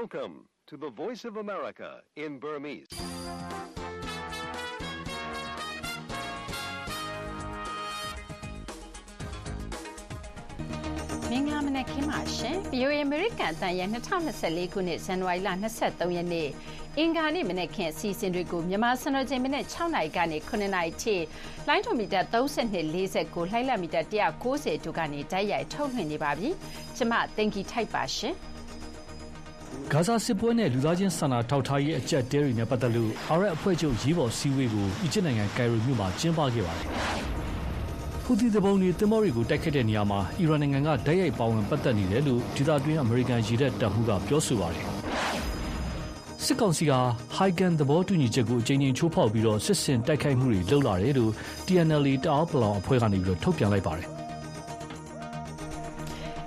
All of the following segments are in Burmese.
Welcome to the Voice of America in Burmese. ။မင်္ဂလာမနက်ခင်းပါရှင်။ VOA American အသံရဲ့2024ခုနှစ်ဇန်နဝါရီလ23ရက်နေ့အင်္ဂါနေ့မနက်ခင်းအစီအစဉ်တွေကိုမြန်မာစံတော်ချိန်မနေ့6နာရီကနေ9နာရီထိလိုင်းဒိုမီတာ3240ကိုလှိုင်းလမီတာ190တို့ကနေတိုက်ရိုက်ထုတ်လွှင့်နေပါပြီ။ကျွန်မတင်ကီထိုက်ပါရှင်။ ဂါဇာစစ်ပွဲနဲ့ လူသားချင်းစာနာထောက်ထားရေး အကြက်တဲတွေနဲ့ပတ်သက်လို့ အာရပ်အဖွဲ့ချုပ်ရေးပေါ်စည်းဝေးကို အီဂျစ်နိုင်ငံ ကိုင်ရိုမြို့မှာ ကျင်းပခဲ့ပါတယ်။ဟူသီတပုံတွေတင်မောတွေကို တိုက်ခတ်တဲ့နေရာမှာ အီရန်နိုင်ငံက တိုက်ရိုက်ပါဝင်ပတ်သက်နေတယ်လို့ ဒေသတွင်း အမေရိကန်ရေတပ်တပ်မှူးက ပြောဆိုပါတယ်။စစ်ကောင်စီကဟိုင်ကန်သဘောတူညီချက်ကို အကြိမ်ကြိမ်ချိုးဖောက်ပြီးတော့စစ်စင်တိုက်ခိုက်မှုတွေလုပ်လာတယ်လို့ TNL တအောက်ပလောင်အဖွဲ့ကနေပြီးတော့ထုတ်ပြန်လိုက်ပါတယ်။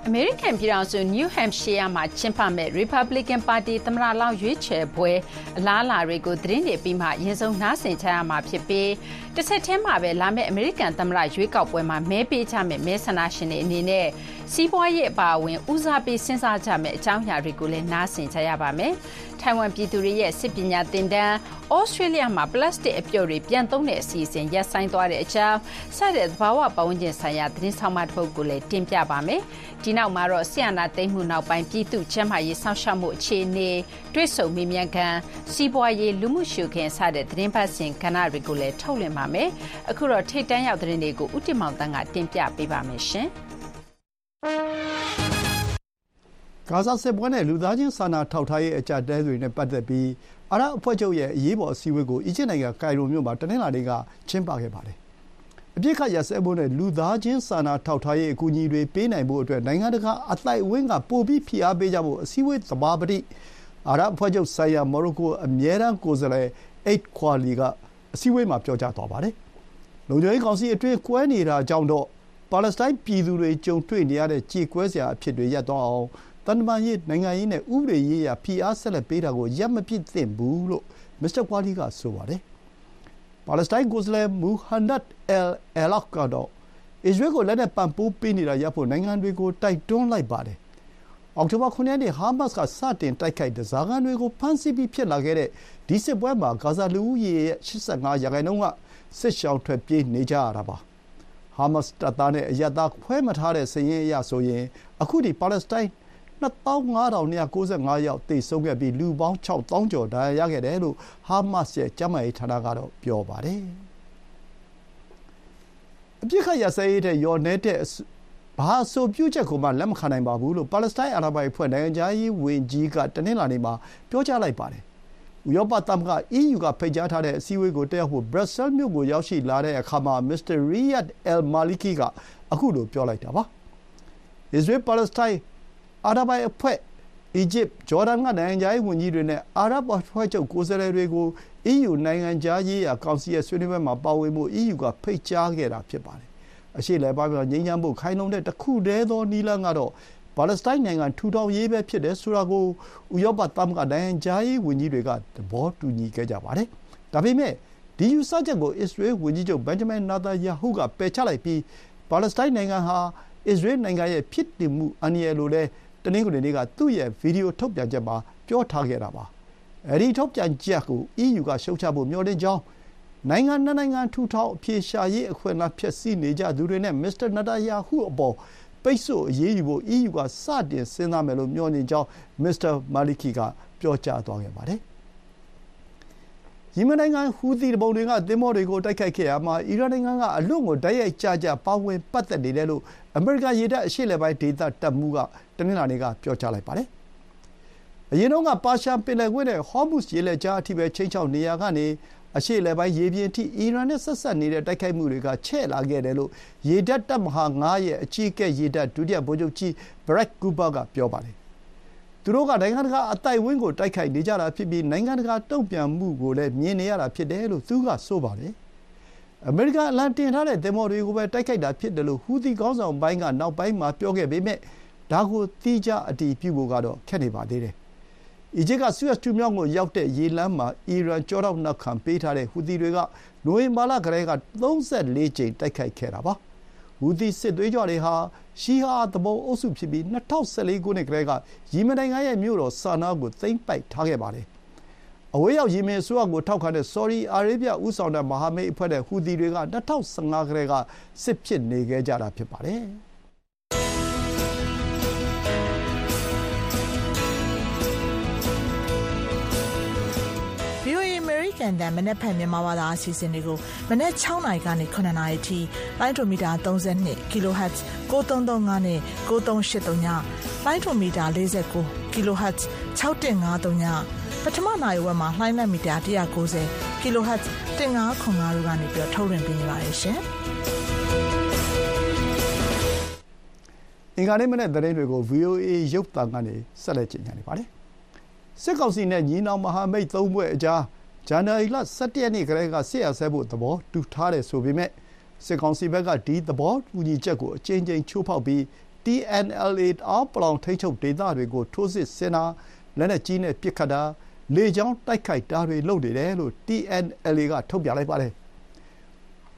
အမေရိကန်ပြည်ထောင်စု New Hampshire မှာကျင်းပမယ့် Republican ပါတီသမ္မတလောင်းရွေးချယ်ပွဲ အလားအလာတွေကို သတင်းတွေပြီးမှအရင်ဆုံးနားဆင်ကြရမှာဖြစ်ပြီးတဆက်တည်းမှာပဲလာမယ့်အမေရိကန်သမ္မတရွေးကောက်ပွဲမှာမဲပေးကြမယ့်မဲဆန္ဒရှင်တွေအနေနဲ့စီးပွားရေးအပါအဝင်ဦးစားပေးစဉ်းစားကြမယ့်အကြောင်းအရာတွေကိုလည်းနားဆင်ကြရပါမယ်။ထိုင်ဝမ်ပြည်သူတွေရဲ့စစ်ပညာသင်တန်းဩစတြေးလျမှာပလတ်စတစ်အပြုတ်တွေပြန်သုံးတဲ့အစီအစဉ်ရပ်ဆိုင်းသွားတဲ့အကြောင်းစတဲ့သဘာဝပတ်ဝန်းကျင်ဆိုင်ရာသတင်းဆောင်မတစ်ပုဒ်ကိုလည်းတင်ပြပါမယ်။ဒီနောက်မှာတော့ဆီယနာသိမ်းမှုနောက်ပိုင်းပြည်သူ့ကျန်းမာရေးစောင့်ရှောက်မှုအခြေအနေတွဲဆုံမေးမြန်းခန်းစီးပွားရေးလူမှုရှုခင်းစတဲ့သတင်းပတ်စဉ်ကဏ္ဍတွေကိုလည်းထုတ်လွှင့်ပါမယ်။အခုတော့ထိတ်တန်းရောက်သတင်းတွေကိုဥတီမောင်တန်းကတင်ပြပေးပါမယ်ရှင်။ဂါဇာစစ်ပွဲနဲ့လူသားချင်းစာနာထောက်ထားရေးအကြပ်တဲတွေနဲ့ပတ်သက်ပြီးအာရပ်အဖွဲ့ချုပ်ရဲ့အရေးပေါ်အစည်းအဝေးကိုအီဂျစ်နိုင်ငံကိုင်ရိုမြို့မှာတနင်္လာနေ့ကကျင်းပခဲ့ပါတယ်။အပြစ်ခတ်ရစဲဖို့နဲ့လူသားချင်းစာနာထောက်ထားရေးအကူအညီတွေပေးနိုင်ဖို့အတွက်နိုင်ငံတကာအသိုက်အဝန်းကပိုပြီးဖိအားပေးကြဖို့အစည်းအဝေးသဘာပတိအာရပ်အဖွဲ့ချုပ်ဆိုင်ရာမော်ရိုကိုအမြဲတမ်းကိုယ်စားလှယ်အိတ်ခွာလီက အစည်းအဝေးမှာပြောကြားသွားပါတယ်။လုံခြုံရေးကောင်စီအတွင်းကွဲနေတာကြောင့်တော့ပါလက်စတိုင်းပြည်သူတွေကြုံတွေ့နေရတဲ့ကြေကွဲစရာအဖြစ်တွေရပ်သွားအောင်သံတမန်ရေးနိုင်ငံရေးနဲ့ဥပဒေရေးရာဖိအားဆက်လက်ပေးတာကိုရပ်မပစ်သင့်ဘူးလို့မစ္စတာကွာလီကဆိုပါတယ်။ပါလက်စတိုင်းကိုယ်စားလှယ်မူဟန်နတ်အယ်အယ်လောက်ကတော့အစ္စရေးကိုလက်နက်ပံ့ပိုးပေးနေတာရပ်ဖို့နိုင်ငံတွေကိုတိုက်တွန်းလိုက်ပါတယ်။ အောက်တိုဘာ9ရက်နေ့ ဟာမတ်စ်က စတင်တိုက်ခိုက်တဲ့ဇာဂန်တွေကို ဖမ်းဆီးပြီး ဖြစ်လာခဲ့တဲ့ ဒီစစ်ပွဲမှာ ဂါဇာလူဦးရေရဲ့85ရာခိုင်နှုန်းက စစ်ရှောင်ထွက်ပြေးနေကြရတာပါ။ဟာမတ်စ်တပ်သားနဲ့ အရပ်သား ခွဲမထားတဲ့စည်ရင်အရဆိုရင် အခုဒီပါလက်စတိုင်း25295ယောက် သေဆုံးခဲ့ပြီး လူပေါင်း6000ကျော် ဒဏ်ရာရခဲ့တယ်လို့ ဟာမတ်စ်ရဲ့ ကျန်းမာရေးဌာနကတော့ပြောပါတယ်။အပြစ်ခတ်ရစဲရေးတဲ့ယော်နေတဲ့ ဘာအဆိုပြုချက်ကိုမှလက်မခံနိုင်ပါဘူးလို့ပါလက်စတိုင်းအာဏာပိုင်အဖွဲ့နိုင်ငံခြားရေးဝန်ကြီးကတနင်္လာနေ့မှာပြောကြားလိုက်ပါတယ်။ဥရောပသမဂ္ဂ EU ကဖိတ်ကြားထားတဲ့အစည်းအဝေးကိုတက်ရောက်ဖို့ဘရပ်ဆဲလ်မြို့ကိုရောက်ရှိလာတဲ့အခါမှာမစ္စတာရီယတ်အယ်မာလီကီကအခုလိုပြောလိုက်တာပါ။အစ္စရေးပါလက်စတိုင်းအာရပ်ပိုင်အဖွဲ့အီဂျစ်၊ဂျော်ဒန်ကနိုင်ငံခြားရေးဝန်ကြီးတွေနဲ့အာရပ်အဖွဲ့ချုပ်ကိုယ်စားလှယ်တွေကိုအီးယူနိုင်ငံခြားရေးရာကောင်စီရဲ့ဆွေးနွေးပွဲမှာပါဝင်ဖို့အီးယူကဖိတ်ကြားခဲ့တာဖြစ်ပါတယ်။ အရှေ့အလယ်ပိုင်းမှာငြိမ်းချမ်းဖို့ခိုင်လုံတဲ့တခုတည်းသောနည်းလမ်းကတော့ပါလက်စတိုင်းနိုင်ငံထူထောင်ရေးပဲဖြစ်တယ်ဆိုတာကိုဥရောပသမဂ္ဂနိုင်ငံခြားရေးဝန်ကြီးတွေကသဘောတူညီခဲ့ကြပါတယ်။ဒါပေမဲ့ဒီယူဆချက်ကိုအစ္စရေးဝန်ကြီးချုပ်ဘင်ဂျမင်နာတာယာဟုကပယ်ချလိုက်ပြီးပါလက်စတိုင်းနိုင်ငံဟာအစ္စရေးနိုင်ငံရဲ့ဖြစ်တည်မှုအန္တရာယ်လို့လည်းတနင်္ဂနွေနေ့ကသူ့ရဲ့ဗီဒီယိုထုတ်ပြန်ချက်မှာပြောထားခဲ့တာပါ။အဲဒီထုတ်ပြန်ချက်ကို EU ကရှုတ်ချဖို့မျှော်လင့်ကြောင်း နိုင်ငံနှစ်နိုင်ငံထူထောင်အဖြေရှာရေးအခွင့်အလမ်းဖျက်ဆီးနေကြသူတွေနဲ့မစ္စတာနတာယာဟုအပေါ်ပိတ်ဆို့အရေးယူဖို့ EU ကစတင်စဉ်းစားမယ်လို့မျှော်လင့်ကြောင်းမစ္စတာမာလီကီကပြောကြားသွားခဲ့ပါတယ်။ယီမင်နိုင်ငံဟူသီသူပုန်တွေကသင်္ဘောတွေကိုတိုက်ခိုက်ခဲ့ရာမှာအီရန်နိုင်ငံကအလွန့်ကိုတိုက်ရိုက်ကျကျပါဝင်ပတ်သက်နေတယ်လို့အမေရိကန်ရေတပ်အရှေ့အလယ်ပိုင်းဒေသတပ်မှူးကတနင်္လာနေ့ကပြောကြားလိုက်ပါတယ်။အရင်တုန်းကပါရှာန်ပင်လယ်ကွေ့နဲ့ဟောမုစ်ရေလက်ကြားအထိပဲခြိမ်းခြောက်နေရာကနေ အရှေ့အလယ်ပိုင်းရေပြင်အထိအီရန်နဲ့ဆက်စပ်နေတဲ့တိုက်ခိုက်မှုတွေကချဲ့လာခဲ့တယ်လို့ရေတပ်တပ်မဟာ၅ရဲ့အကြီးအကဲရေတပ်ဒုတိယဗိုလ်ချုပ်ကြီးဘရက်ကူပါကပြောပါတယ်သူတို့ကနိုင်ငံတကာအသိုက်အဝန်းကိုတိုက်ခိုက်နေကြတာဖြစ်ပြီးနိုင်ငံတကာတုံ့ပြန်မှုကိုလည်းမြင်နေရတာဖြစ်တယ်လို့သူကဆိုပါတယ်။အမေရိကန်အလံတင်ထားတဲ့သင်္ဘောတွေကိုပဲတိုက်ခိုက်တာဖြစ်တယ်လို့ဟူသီခေါင်းဆောင်ပိုင်းကနောက်ပိုင်းမှာပြောခဲ့ပေမဲ့ဒါကိုသီးခြားအတည်ပြုဖို့ကတော့ခက်နေပါသေးတယ်။ အီဂျစ်ကဆူယက်တူးမြောင်းကိုရောက်တဲ့ရေလမ်းမှာအီရန်ကျောထောက်နောက်ခံပေးထားတဲ့ဟူသီတွေကနိုဝင်ဘာလကတည်းက34ကြိမ်တိုက်ခိုက်ခဲ့တာပါ။ဟူသီစစ်သွေးကြွတွေဟာရှီဟာသူပုန်အုပ်စုဖြစ်ပြီး၂၀၁၄ခုနှစ်ကတည်းကယီမင်နိုင်ငံရဲ့မြို့တော်ဆာနားကိုသိမ်းပိုက်ထားခဲ့ပါတယ်။အဝေးရောက်ယီမင်အစိုးရကိုထောက်ခံတဲ့ဆော်ဒီအာရေဗျဦးဆောင်တဲ့မဟာမိတ်အဖွဲ့နဲ့ဟူသီတွေက၂၀၁၅ကတည်းကစစ်ဖြစ်နေခဲ့ကြတာဖြစ်ပါတယ်။ ကန်တန်မနက်ဖြန်မြန်မာဘာသာအစီအစဉ်တွေကိုမနက်6နာရီကနေ9နာရီထိလိုင်းဒိုမီတာ32 kHz 9335နဲ့9383ညလိုင်းဒိုမီတာ49 kHz 6153ညပထမနိုင်ဝက်မှာလှိုင်းလက်မီတာ190 kHz 1505တို့ကနေပြီးထုတ်လွှင့်ပေးနေပါတယ်ရှင်။အင်္ဂါနေ့မနေ့သတင်းတွေကို VOA ရုပ်သံကနေဆက်လက်ကြည့်နေပါတယ်။စစ်ကောင်စီနဲ့ညီနောင်မဟာမိတ်သုံးဘွဲ့အကြား ဇန်နဝါရီလ17ရက်နေ့ကလေးက စစ်ရဆဲဖို့ သဘောတူထားတယ်ဆိုပေမဲ့ စစ်ကောင်စီဘက်က ဒီ သဘောတူညီချက်ကို အကြိမ်ကြိမ် ချိုးဖောက်ပြီး TNLA အောပလောင် ထိချုပ်ဒေသတွေကို ထိုးစစ်ဆင်တာ လက်နက်ကြီးနဲ့ ပစ်ခတ်တာ လေကြောင်းတိုက်ခိုက်တာတွေ လုပ်နေတယ်လို့ TNLA က ထုတ်ပြန်လိုက်ပါတယ်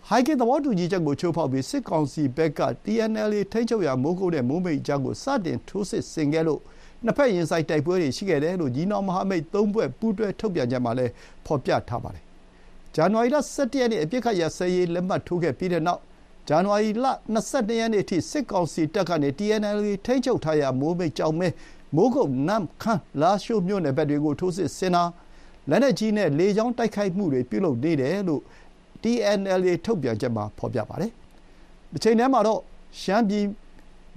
ဟိုက်ကင်သဘောတူညီချက်ကို ချိုးဖောက်ပြီး စစ်ကောင်စီဘက်က TNLA ထိန်းချုပ်ရာ မိုးကုတ်နဲ့ မိုးမိတ်ကြားကို စတင် ထိုးစစ်ဆင်ခဲ့လို့ နှစ်ဖက်ရင်ဆိုင်တိုက်ပွဲတွေရှိခဲ့တယ်လို့ညီနောင်မဟာမိတ်သုံးဘက်ပူးတွဲထုတ်ပြန်ချက်မှာလည်းဖော်ပြထားပါတယ်။ဇန်နဝါရီလ17ရက်နေ့အပြစ်ခတ်ရစဲရေးလက်မှတ်ထိုးခဲ့ပြီးတဲ့နောက်ဇန်နဝါရီလ22ရက်နေ့အထိစစ်ကောင်စီတပ်ကနေ TNLA ထိန်းချုပ်ထားရာမိုးမိတ်ကြောင်မဲမိုးကုတ်နမ်ခမ်းလာရှိုးမြို့နယ်ဘက်တွေကိုထိုးစစ်ဆင်တာလက်နက်ကြီးနဲ့လေကြောင်းတိုက်ခိုက်မှုတွေပြုလုပ်နေတယ်လို့ TNLA ထုတ်ပြန်ချက်မှာဖော်ပြပါတယ်။ဒီချိန်တည်းမှာတော့ရှမ်းပြည်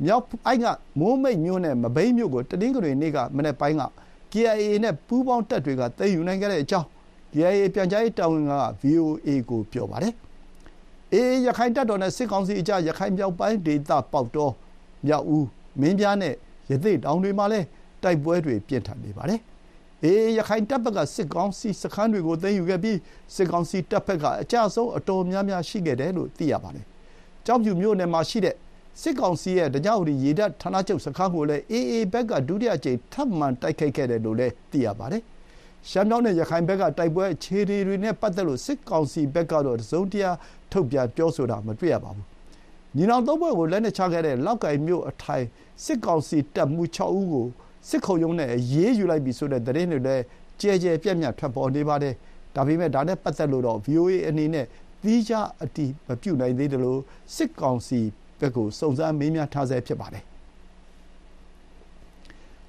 မြောက်အိုက်ကမိုးမိတ်မြို့နဲ့မဘိမ်းမြို့ကိုတနင်္ဂနွေနေ့ကမနေ့ပိုင်းက KIA နဲ့ပူးပေါင်းတပ်တွေကသိမ်းယူနိုင်ခဲ့တဲ့အကြောင်း KIA ပြန်ကြားရေးတာဝန်ခံက VOA ကို ပြောပါတယ်။ AA ရခိုင်တပ်တော်နဲ့စစ်ကောင်စီအကြား ရခိုင်မြောက်ပိုင်းဒေသ ပေါက်တော မြောက်ဦး မင်းပြားနဲ့ ရသေ့တောင်တွေမှာလည်း တိုက်ပွဲတွေ ပြင်းထန်နေပါတယ်။ AA ရခိုင်တပ်ဘက်က စစ်ကောင်စီစခန်းတွေကို သိမ်းယူခဲ့ပြီး စစ်ကောင်စီတပ်ဘက်က အကြဆုံး အတော်များများ ရှိခဲ့တယ်လို့ သိရပါတယ်။ကျောက်ဖြူမြို့နယ်မှာရှိတဲ့ စစ်ကောင်စီရဲ့ဓညဝတီရေတပ်ဌာနချုပ်စခန်းကိုလည်း AA ဘက်ကဒုတိယအကြိမ်ထပ်မံတိုက်ခိုက်ခဲ့တယ်လို့လည်းသိရပါတယ်။ရှမ်းမြောက်နဲ့ရခိုင်ဘက်ကတိုက်ပွဲအခြေအနေတွေနဲ့ပတ်သက်လို့စစ်ကောင်စီဘက်ကတော့တစုံတရာထုတ်ပြန်ပြောဆိုတာမတွေ့ရပါဘူး။ညီနောင်သုံးဘက်ကိုလက်နက်ချခဲ့တဲ့လောက်ကိုင်မြို့အထိုင်စစ်ကောင်စီတပ်မှူး6ဦးကိုစစ်ခုံရုံးနဲ့ရေးယူလိုက်ပြီဆိုတဲ့သတင်းတွေလည်းကြဲကြဲပြန့်ပြန့်ထွက်ပေါ်နေပါတယ်။ဒါပေမဲ့ဒါနဲ့ပတ်သက်လို့တော့ VOA အနေနဲ့သီးခြားအတည်မပြုနိုင်သေးတယ်လို့စစ်ကောင်စီ ဘက်ကိုစုံစမ်းမေးမြန်းထားဆဲဖြစ်ပါတယ်။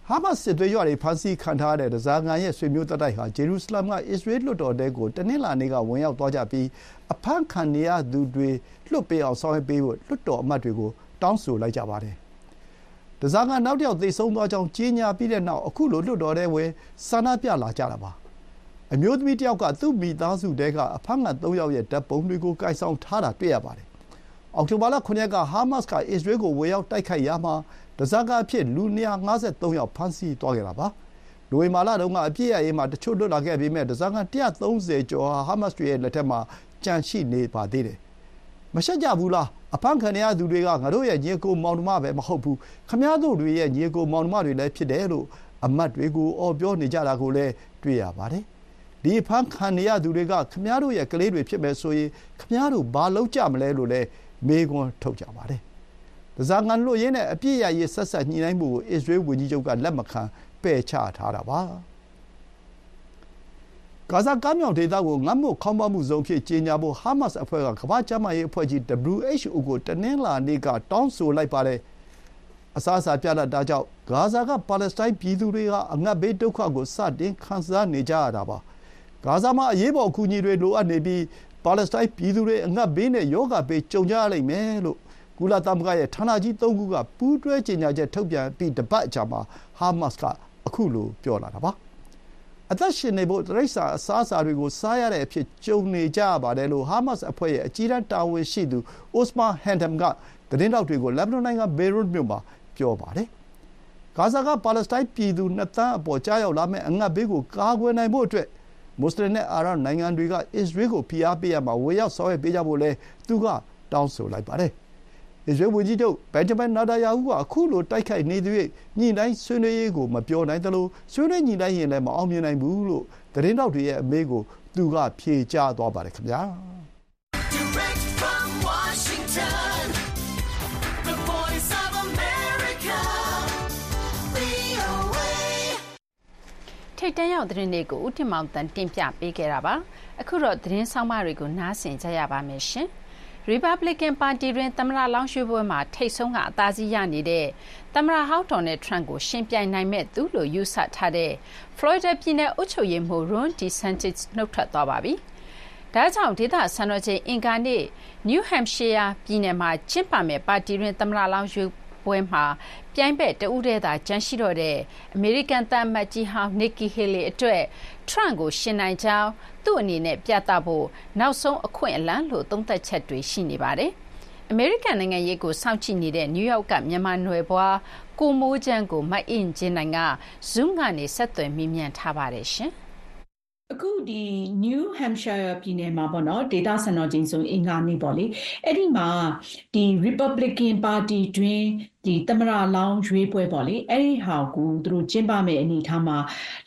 ဟာမတ်စ်စစ်သွေးကြွတွေဖမ်းဆီးခံထားရတဲ့ဓဇာဂန်ရဲ့ဆွေမျိုးသက်တိုက်ဟာဂျေရုဆလမ်ကအစ္စရေးလွှတ်တော်ထဲကိုတနင်္လာနေ့ကဝင်ရောက်သွားကြပြီးအဖမ်းခံနေရသူတွေလွှတ်ပေးအောင်ဆောင်ရွက်ပေးဖို့လွှတ်တော်အမတ်တွေကိုတောင်းဆိုလိုက်ကြပါတယ်။ဓဇာဂန်နောက်တစ်ယောက်သေဆုံးသွားကြောင်းကြေညာပြီးတဲ့နောက်အခုလိုလွှတ်တော်ထဲဝင်ဆန္ဒပြလာကြတာပါ။အမျိုးသမီးတယောက်ကသူ့မိသားစုထဲကအဖမ်းခံ၃ယောက်ရဲ့ဓာတ်ပုံတွေကိုကိုင်ဆောင်ထားတာတွေ့ရပါတယ် အောက်တိုဘာလ၇ရက်ကဟာမတ်စ်ကအစ္စရေးကိုဝင်ရောက်တိုက်ခိုက်ရာမှာဓားစာခံအဖြစ်လူ၂၅၃ယောက်ဖမ်းဆီးသွားခဲ့တာပါ။နိုဝင်ဘာလတုန်းကအပစ်ရပ်ရေးမှာတချို့လွတ်လာခဲ့ပေမဲ့ဓားစာခံ၁၃၀ကျော်ဟာဟာမတ်စ်တွေရဲ့လက်ထက်မှာကျန်ရှိနေပါသေးတယ်။မရှက်ကြဘူးလား။အဖမ်းခံနေရသူတွေကငါတို့ရဲ့ညီအစ်ကိုမောင်နှမပဲမဟုတ်ဘူး။ခင်ဗျားတို့တွေရဲ့ညီအစ်ကိုမောင်နှမတွေလည်းဖြစ်တယ်လို့အမတ်တွေကိုအော်ပြောနေကြတာကိုလည်းတွေ့ရပါတယ်။ဒီအဖမ်းခံနေရသူတွေကခင်ဗျားတို့ရဲ့ကလေးတွေဖြစ်မယ်ဆိုရင်ခင်ဗျားတို့ဘာလုပ်ကြမလဲလို့လည်း မေးခွန်းထုတ်ကြပါတယ်။ဓားစာခံလွတ်ရင်းနဲ့အပြစ်ရရေးဆက်ဆက်ညှိနှိုင်းမှုကိုအစ္စရေးဝန်ကြီးချုပ်ကလက်မခံပယ်ချထားတာပါ။ဂါဇာကမ်းမြောင်ဒေသကိုငတ်မွတ်ခေါင်းပါးမှုဇုံဖြစ်ကြေညာဖို့ဟာမတ်စ်အဖွဲ့ကကမ္ဘာ့ကျန်းမာရေးအဖွဲ့ကြီး WHO ကိုတနင်္လာနေ့ကတောင်းဆိုလိုက်ပါတယ်။အစားအစာပြတ်လတ်တာကြောင့်ဂါဇာကပါလက်စတိုင်းပြည်သူတွေဟာအငတ်ဘေးဒုက္ခကိုစတင်ခံစားနေကြရတာပါ။ဂါဇာမှာအရေးပေါ်အကူအညီတွေလိုအပ်နေပြီး ပါလက်စတိုင်းပြည်သူတွေအငတ်ဘေးနဲ့ရောဂါဘေးကြုံကြရလိမ့်မယ်လို့ကုလသမဂ္ဂရဲ့ဌာနကြီး၃ခုကပူးတွဲကြေညာချက်ထုတ်ပြန်ပြီးတပတ်အကြာမှာဟာမတ်စ်ကအခုလိုပြောလာတာပါ။အသက်ရှင်နေဖို့တိရစ္ဆာန်အစားအစာတွေကိုစားရတဲ့အဖြစ်ကြုံနေကြရပါတယ်လို့ဟာမတ်စ်အဖွဲ့ရဲ့အကြီးတန်းတာဝန်ရှိသူအိုစမာဟန်ဒမ်ကသတင်းထောက်တွေကိုလက်ဘနွန်နိုင်ငံဘေရွတ်မြို့မှာပြောပါတယ်။ဂါဇာကပါလက်စတိုင်းပြည်သူ၂သန်းအပေါ်ကျရောက်လာမယ့်အငတ်ဘေးကိုကာကွယ်နိုင်ဖို့အတွက် မွတ်ဆလင်နဲ့ အာရပ်နိုင်ငံတွေက အစ္စရေးကို ဖိအားပေးရာမှာ ဝင်ရောက် ဆောင်ရွက်ပေးကြဖို့လည်း သူက တောင်းဆိုလိုက်ပါတယ်။အစ္စရေးဝန်ကြီးချုပ်ဘင်ဂျမင်နာတာယာဟုကအခုလို တိုက်ခိုက်နေသရွေ့ညှိနှိုင်းဆွေးနွေးရေးကို မပြောနိုင်သလို ဆွေးနွေးညှိနှိုင်းရင်လည်း မအောင်မြင်နိုင်ဘူးလို့ သတင်းထောက်တွေရဲ့အမေးကို သူက ဖြေကြားသွားပါတယ်ခင်ဗျာ။ ထိတ်တန်းရောက်သတင်းတွေကိုဦးတင်မောင်တန်တင်ပြပေးခဲ့တာပါအခုတော့သတင်းဆောင်မတွေကိုနားဆင်ကြရပါမယ်ရှင်ရီပတ်ဘလစ်ကန်ပါတီတွင်သမ္မတလောင်းရွှေ့ပွဲမှာထိတ်ဆုံးကအသာစီးရနေတဲ့သမ္မတဟောင်းဒေါ်နယ်ထရန့်ကိုရှင်ပြိုင်နိုင်မဲ့သူလို့ယူဆထားတဲ့ဖလော်ရီဒါပြည်နယ်အုပ်ချုပ်ရေးမှူး Ron DeSantis နှုတ်ထွက်သွားပါပြီ။ဒါကြောင့်ဒေသစံတော်ချိန်အင်ကာနေ့ New Hampshire ပြည်နယ်မှာကျင်းပမဲ့ပါတီတွင်သမ္မတလောင်းရွေး ပွဲမှာ ပြိုင်ဘက်တဦးတည်းသာ ကျန်ရှိတော့တဲ့ အမေရိကန်သံအမတ်ကြီးဟောင်း Nikki Haley အတွက်ထရန့်ကိုရှင်နိုင်ကြောင်း သူ့အနေနဲ့ ပြသဖို့ နောက်ဆုံးအခွင့်အလမ်းလို့ သုံးသပ်ချက်တွေ ရှိနေပါတယ်။အမေရိကန်နိုင်ငံရေးကို စောင့်ကြည့်နေတဲ့ နယူးယောက်က မြန်မာနွယ်ဖွား ကိုမိုးချမ်းကို မအင်ဂျင်နိုင်က Zoom ကနေ ဆက်သွယ်မေးမြန်းထားပါတယ်ရှင်။ အခုဒီ New Hampshire ပြည်နယ်မှာပေါ့နော်ဒေတာစံတော်ချိန်ဆိုအင်္ဂါနေ့ပေါ့လေအဲ့ဒီမှာဒီ Republican Party တွင်ဒီသမရလောင်းရွေးပွဲပေါ့လေအဲ့ဒီဟာကိုသူတို့ကျင်းပမယ့်အနေထားမှာ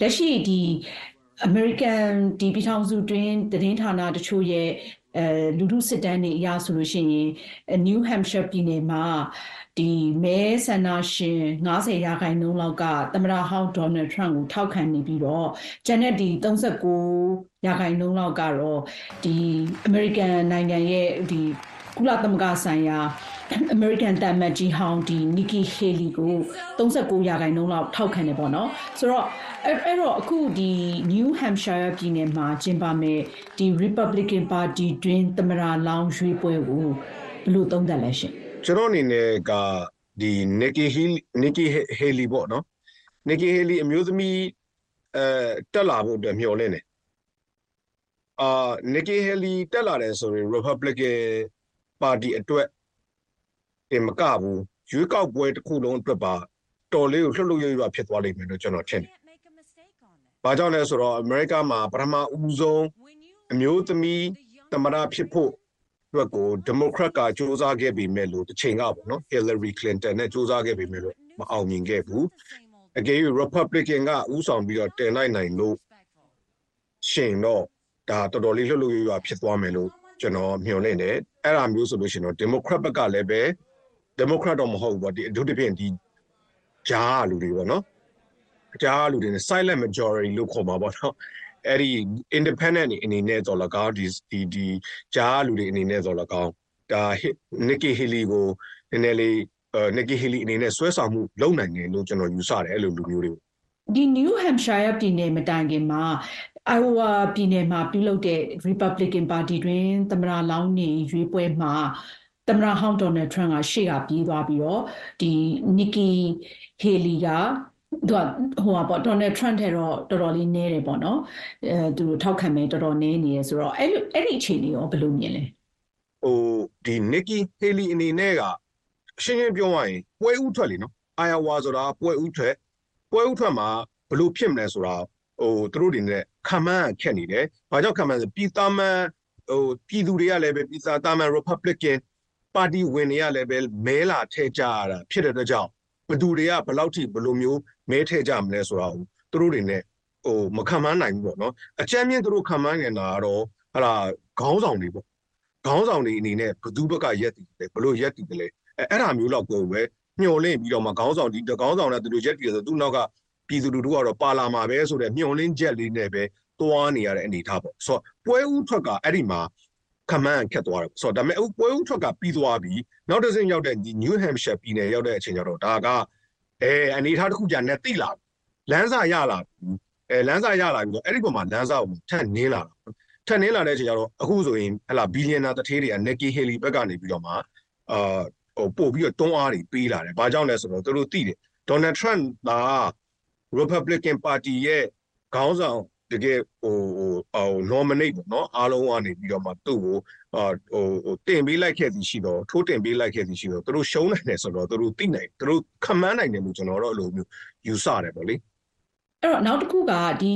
လက်ရှိဒီ American ဒီပြည်ထောင်စုတွင်သတင်းဌာနတချို့ရဲ့အဲလူထုစစ်တမ်းတွေအရဆိုလို့ရှိရင် New Hampshire ပြည်နယ်မှာ ဒီမဲဆန္ဒရှင်90ရာခိုင်နှုန်းလောက်ကသမ္မတဟောင်းဒေါ်နယ်ထရန့်ကိုထောက်ခံနေပြီးတော့ဂျန်နက်ဒီ39ရာခိုင်နှုန်းလောက်ကတော့ဒီအမေရိကန်နိုင်ငံရဲ့ဒီကုလသမဂ္ဂဆိုင်ရာအမေရိကန်တမ်မတ်ကြီးဟောင်းဒီနီကီဟေလီကို39ရာခိုင်နှုန်းလောက်ထောက်ခံနေပေါ့နော်ဆိုတော့အဲ့တော့အခုဒီ New Hampshire ပြည်နယ်မှာကျင်းပမဲ့ဒီ Republican Party တွင်သမရာလောင်းရွေးပွဲကိုဘယ်လိုသုံးသပ်လဲရှင် ကျွန်တော်အနေနဲ့ကဒီ Nikki Haley Nikki Haley ပေါ့နော် Nikki Haley အမျိုးသမီးအဲတက်လာဖို့အတွက်မျှော်လင့်တယ်အာ Nikki Haley တက်လာတယ်ဆိုရင် Republican Party အတွက်တင်မကဘူးရွေးကောက်ပွဲတစ်ခုလုံးအတွက်ပါတော်လေးကိုလှုပ်လှုပ်ရွရွဖြစ်သွားလိမ့်မယ်လို့ကျွန်တော်ထင်တယ်။ဘာကြောင့်လဲဆိုတော့အမေရိကမှာပထမဦးဆုံးအမျိုးသမီးသမ္မတဖြစ်ဖို့ အတွက်ကိုဒီမိုကရက်ကစ조사ခဲ့ပြီမဲ့လို့တစ်ချိန်ကပေါ့နော် Hillary Clinton နဲ့စ조사ခဲ့ပြီမဲ့လို့မအောင်မြင်ခဲ့ဘူးအကယ်၍ Republican ကဥဆောင်ပြီးတော့တင်လိုက်နိုင်လို့ရှင်တော့ဒါတော်တော်လေးလှုပ်လှုပ်ရွရွဖြစ်သွားမယ်လို့ကျွန်တော်မျှော်လင့်တယ်အဲ့ဒါမျိုးဆိုလို့ရှိရင်တော့ Democrat ဘက်ကလည်းပဲ Democrat တော့မဟုတ်ဘူးပေါ့ဒီအထူးသဖြင့်ဒီဂျားလူတွေပေါ့နော်ဂျားလူတွေနဲ့ silent majority လို့ခေါ်မှာပေါ့နော် အဲ့ဒီ independent အနေနဲ့တော့လကောက်ဒီဒီဒီဂျားလူတွေအနေနဲ့တော့လကောက်ဒါ Nikki Haley ကိုနည်းနည်းလေးအဲ Nikki Haley အနေနဲ့ဆွဲဆောင်မှုလုပ်နိုင်တယ်လို့ကျွန်တော်ယူဆတယ်အဲ့လိုလူမျိုးတွေဒီ New Hampshire ပြည်နယ်မတိုင်ခင်မှာ Iowa ပြည်နယ်မှာပြုလုပ်တဲ့ Republican Party တွင်သမ္မတလောင်းနေရွေးပွဲမှာသမ္မတဟောင်းဒေါ်နယ်ထရန့်ကရှေ့ကပြေးသွားပြီးတော့ဒီ Nikki Haley က သူကဟိုပါပေါ့ဒေါ်နယ်ထရန့်ထဲတော့တော်တော်လေးနည်းတယ်ပေါ့နော်အဲသူထောက်ခံမဲတော်တော်နည်းနေရဆိုတော့အဲ့လိုအဲ့ဒီအခြေအနေရောဘယ်လိုမြင်လဲဟိုဒီ Nikki Haley အနေနဲ့ကရှင်းရှင်းပြောရရင်ပွဲဥထွက်လေနော် Iowa ဆိုတာပွဲဥထွက်ပွဲဥထွက်မှာဘလို့ဖြစ်မလဲဆိုတာဟိုသူတို့တွေနဲ့ခံမှန်းခက်နေတယ်။ဘာကြောင့်ခံမှန်းဆိုပြည်သားမှန်ဟိုပြည်သူတွေကလည်းပဲပြည်သားမှန် Republican ပါတီဝင်တွေကလည်းပဲမဲလာထဲကြရတာဖြစ်တဲ့အတွက်ကြောင့်ဘသူတွေကဘယ်လောက်ထိဘယ်လိုမျိုး မဲထဲကြမလဲဆိုတာကိုသူတို့တွေနဲ့ဟိုမခံမှန်းနိုင်ဘူးပေါ့နော်အကြမ်းမြင့်သူတို့ခံမှန်းနေတာကတော့ဟာလာခေါင်းဆောင်တွေပေါ့ခေါင်းဆောင်တွေအနေနဲ့ဘသူဘက်ကရက်တည်တယ်ဘလို့ရက်တည်တယ်လဲအဲအဲ့ဒါမျိုးတော့ကိုယ်ပဲညှို့လင့်ပြီးတော့မှခေါင်းဆောင်ဒီခေါင်းဆောင်တဲ့သူတို့ရက်တည်တယ်ဆိုသူ့နောက်ကပြည်သူလူထုကတော့ပါလာမှာပဲဆိုတဲ့ညှို့လင့်ချက်လေးနဲ့ပဲသွားနေရတဲ့အနေထားပေါ့ဆိုတော့ပွဲဥထွက်ကအဲ့ဒီမှာခမန်းခက်သွားတယ်ဆိုတော့ဒါပေမဲ့ပွဲဥထွက်ကပြီးသွားပြီနောက်တစ်ဆင့်ရောက်တဲ့ဒီ New Hampshire ပြည်နယ်ရောက်တဲ့အချိန်ကျတော့ဒါက အဲအနေထားတစ်ခုကြာနဲ့တိလာလမ်းစာရလာအဲလမ်းစာရလာပြီးတော့အဲ့ဒီပုံမှာလမ်းစာကိုထပ်နင်းလာထပ်နင်းလာတဲ့အချိန်ကျတော့အခုဆိုရင်ဟလာဘီလီယံနာတထေးတွေက Nikki Haley ဘက်ကနေပြီးတော့မှအာဟိုပို့ပြီးတော့တွန်းအားတွေပေးလာတယ်။ဘာကြောင့်လဲဆိုတော့သူတို့သိတယ်။ Donald Trump က Republican Party ရဲ့ခေါင်းဆောင် တကယ်ဟိုဟိုဟို nominate ပေါ့နော်အားလုံးကနေပြီးတော့မှသူ့ကိုအာဟိုဟိုတင်ပေးလိုက်ခဲ့သည်ရှိတော့ထိုးတင်ပေးလိုက်ခဲ့သည်ရှိတော့သူတို့ရှုံးနိုင်တယ်ဆိုတော့သူတို့သိနိုင်သူတို့ခံမှန်းနိုင်တယ်လို့ကျွန်တော်တို့အဲ့လိုမျိုးယူဆတယ်ပေါ့လေအဲ့တော့နောက်တစ်ခုကဒီ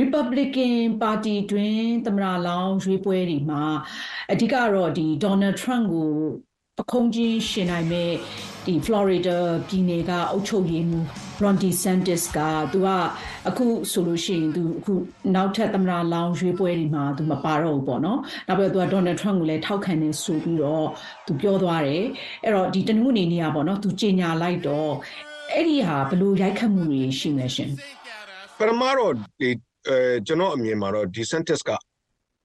Republican Party တွင်သမ္မတလောင်းရွေးပွဲတွေမှာအဓိကတော့ဒီ Donald Trump ကိုပခုံးချင်းရှင်နိုင်မဲ့ ဒီ Florida ပြည်နယ်ကအုပ်ချုပ်ရေးမှူး Ron DeSantis ကသူကအခုဆိုလို့ရှိရင်သူအခုနောက်ထပ်သမ္မတလောင်းရွေးပွဲတွေမှာသူမပါတော့ဘူးပေါ့နော်။နောက်ပြီးတော့သူက Donald Trump ကိုလည်းထောက်ခံနေဆိုပြီးတော့သူပြောသွားတယ်။အဲ့တော့ဒီတနင်္ဂနွေနေ့ကပေါ့နော်သူကြေညာလိုက်တော့အဲ့ဒီဟာဘလို့ရိုက်ခတ်မှုတွေရှိနေရှင်။ပထမတော့ဒီအဲကျွန်တော်အမြင်မှာတော့ DeSantis က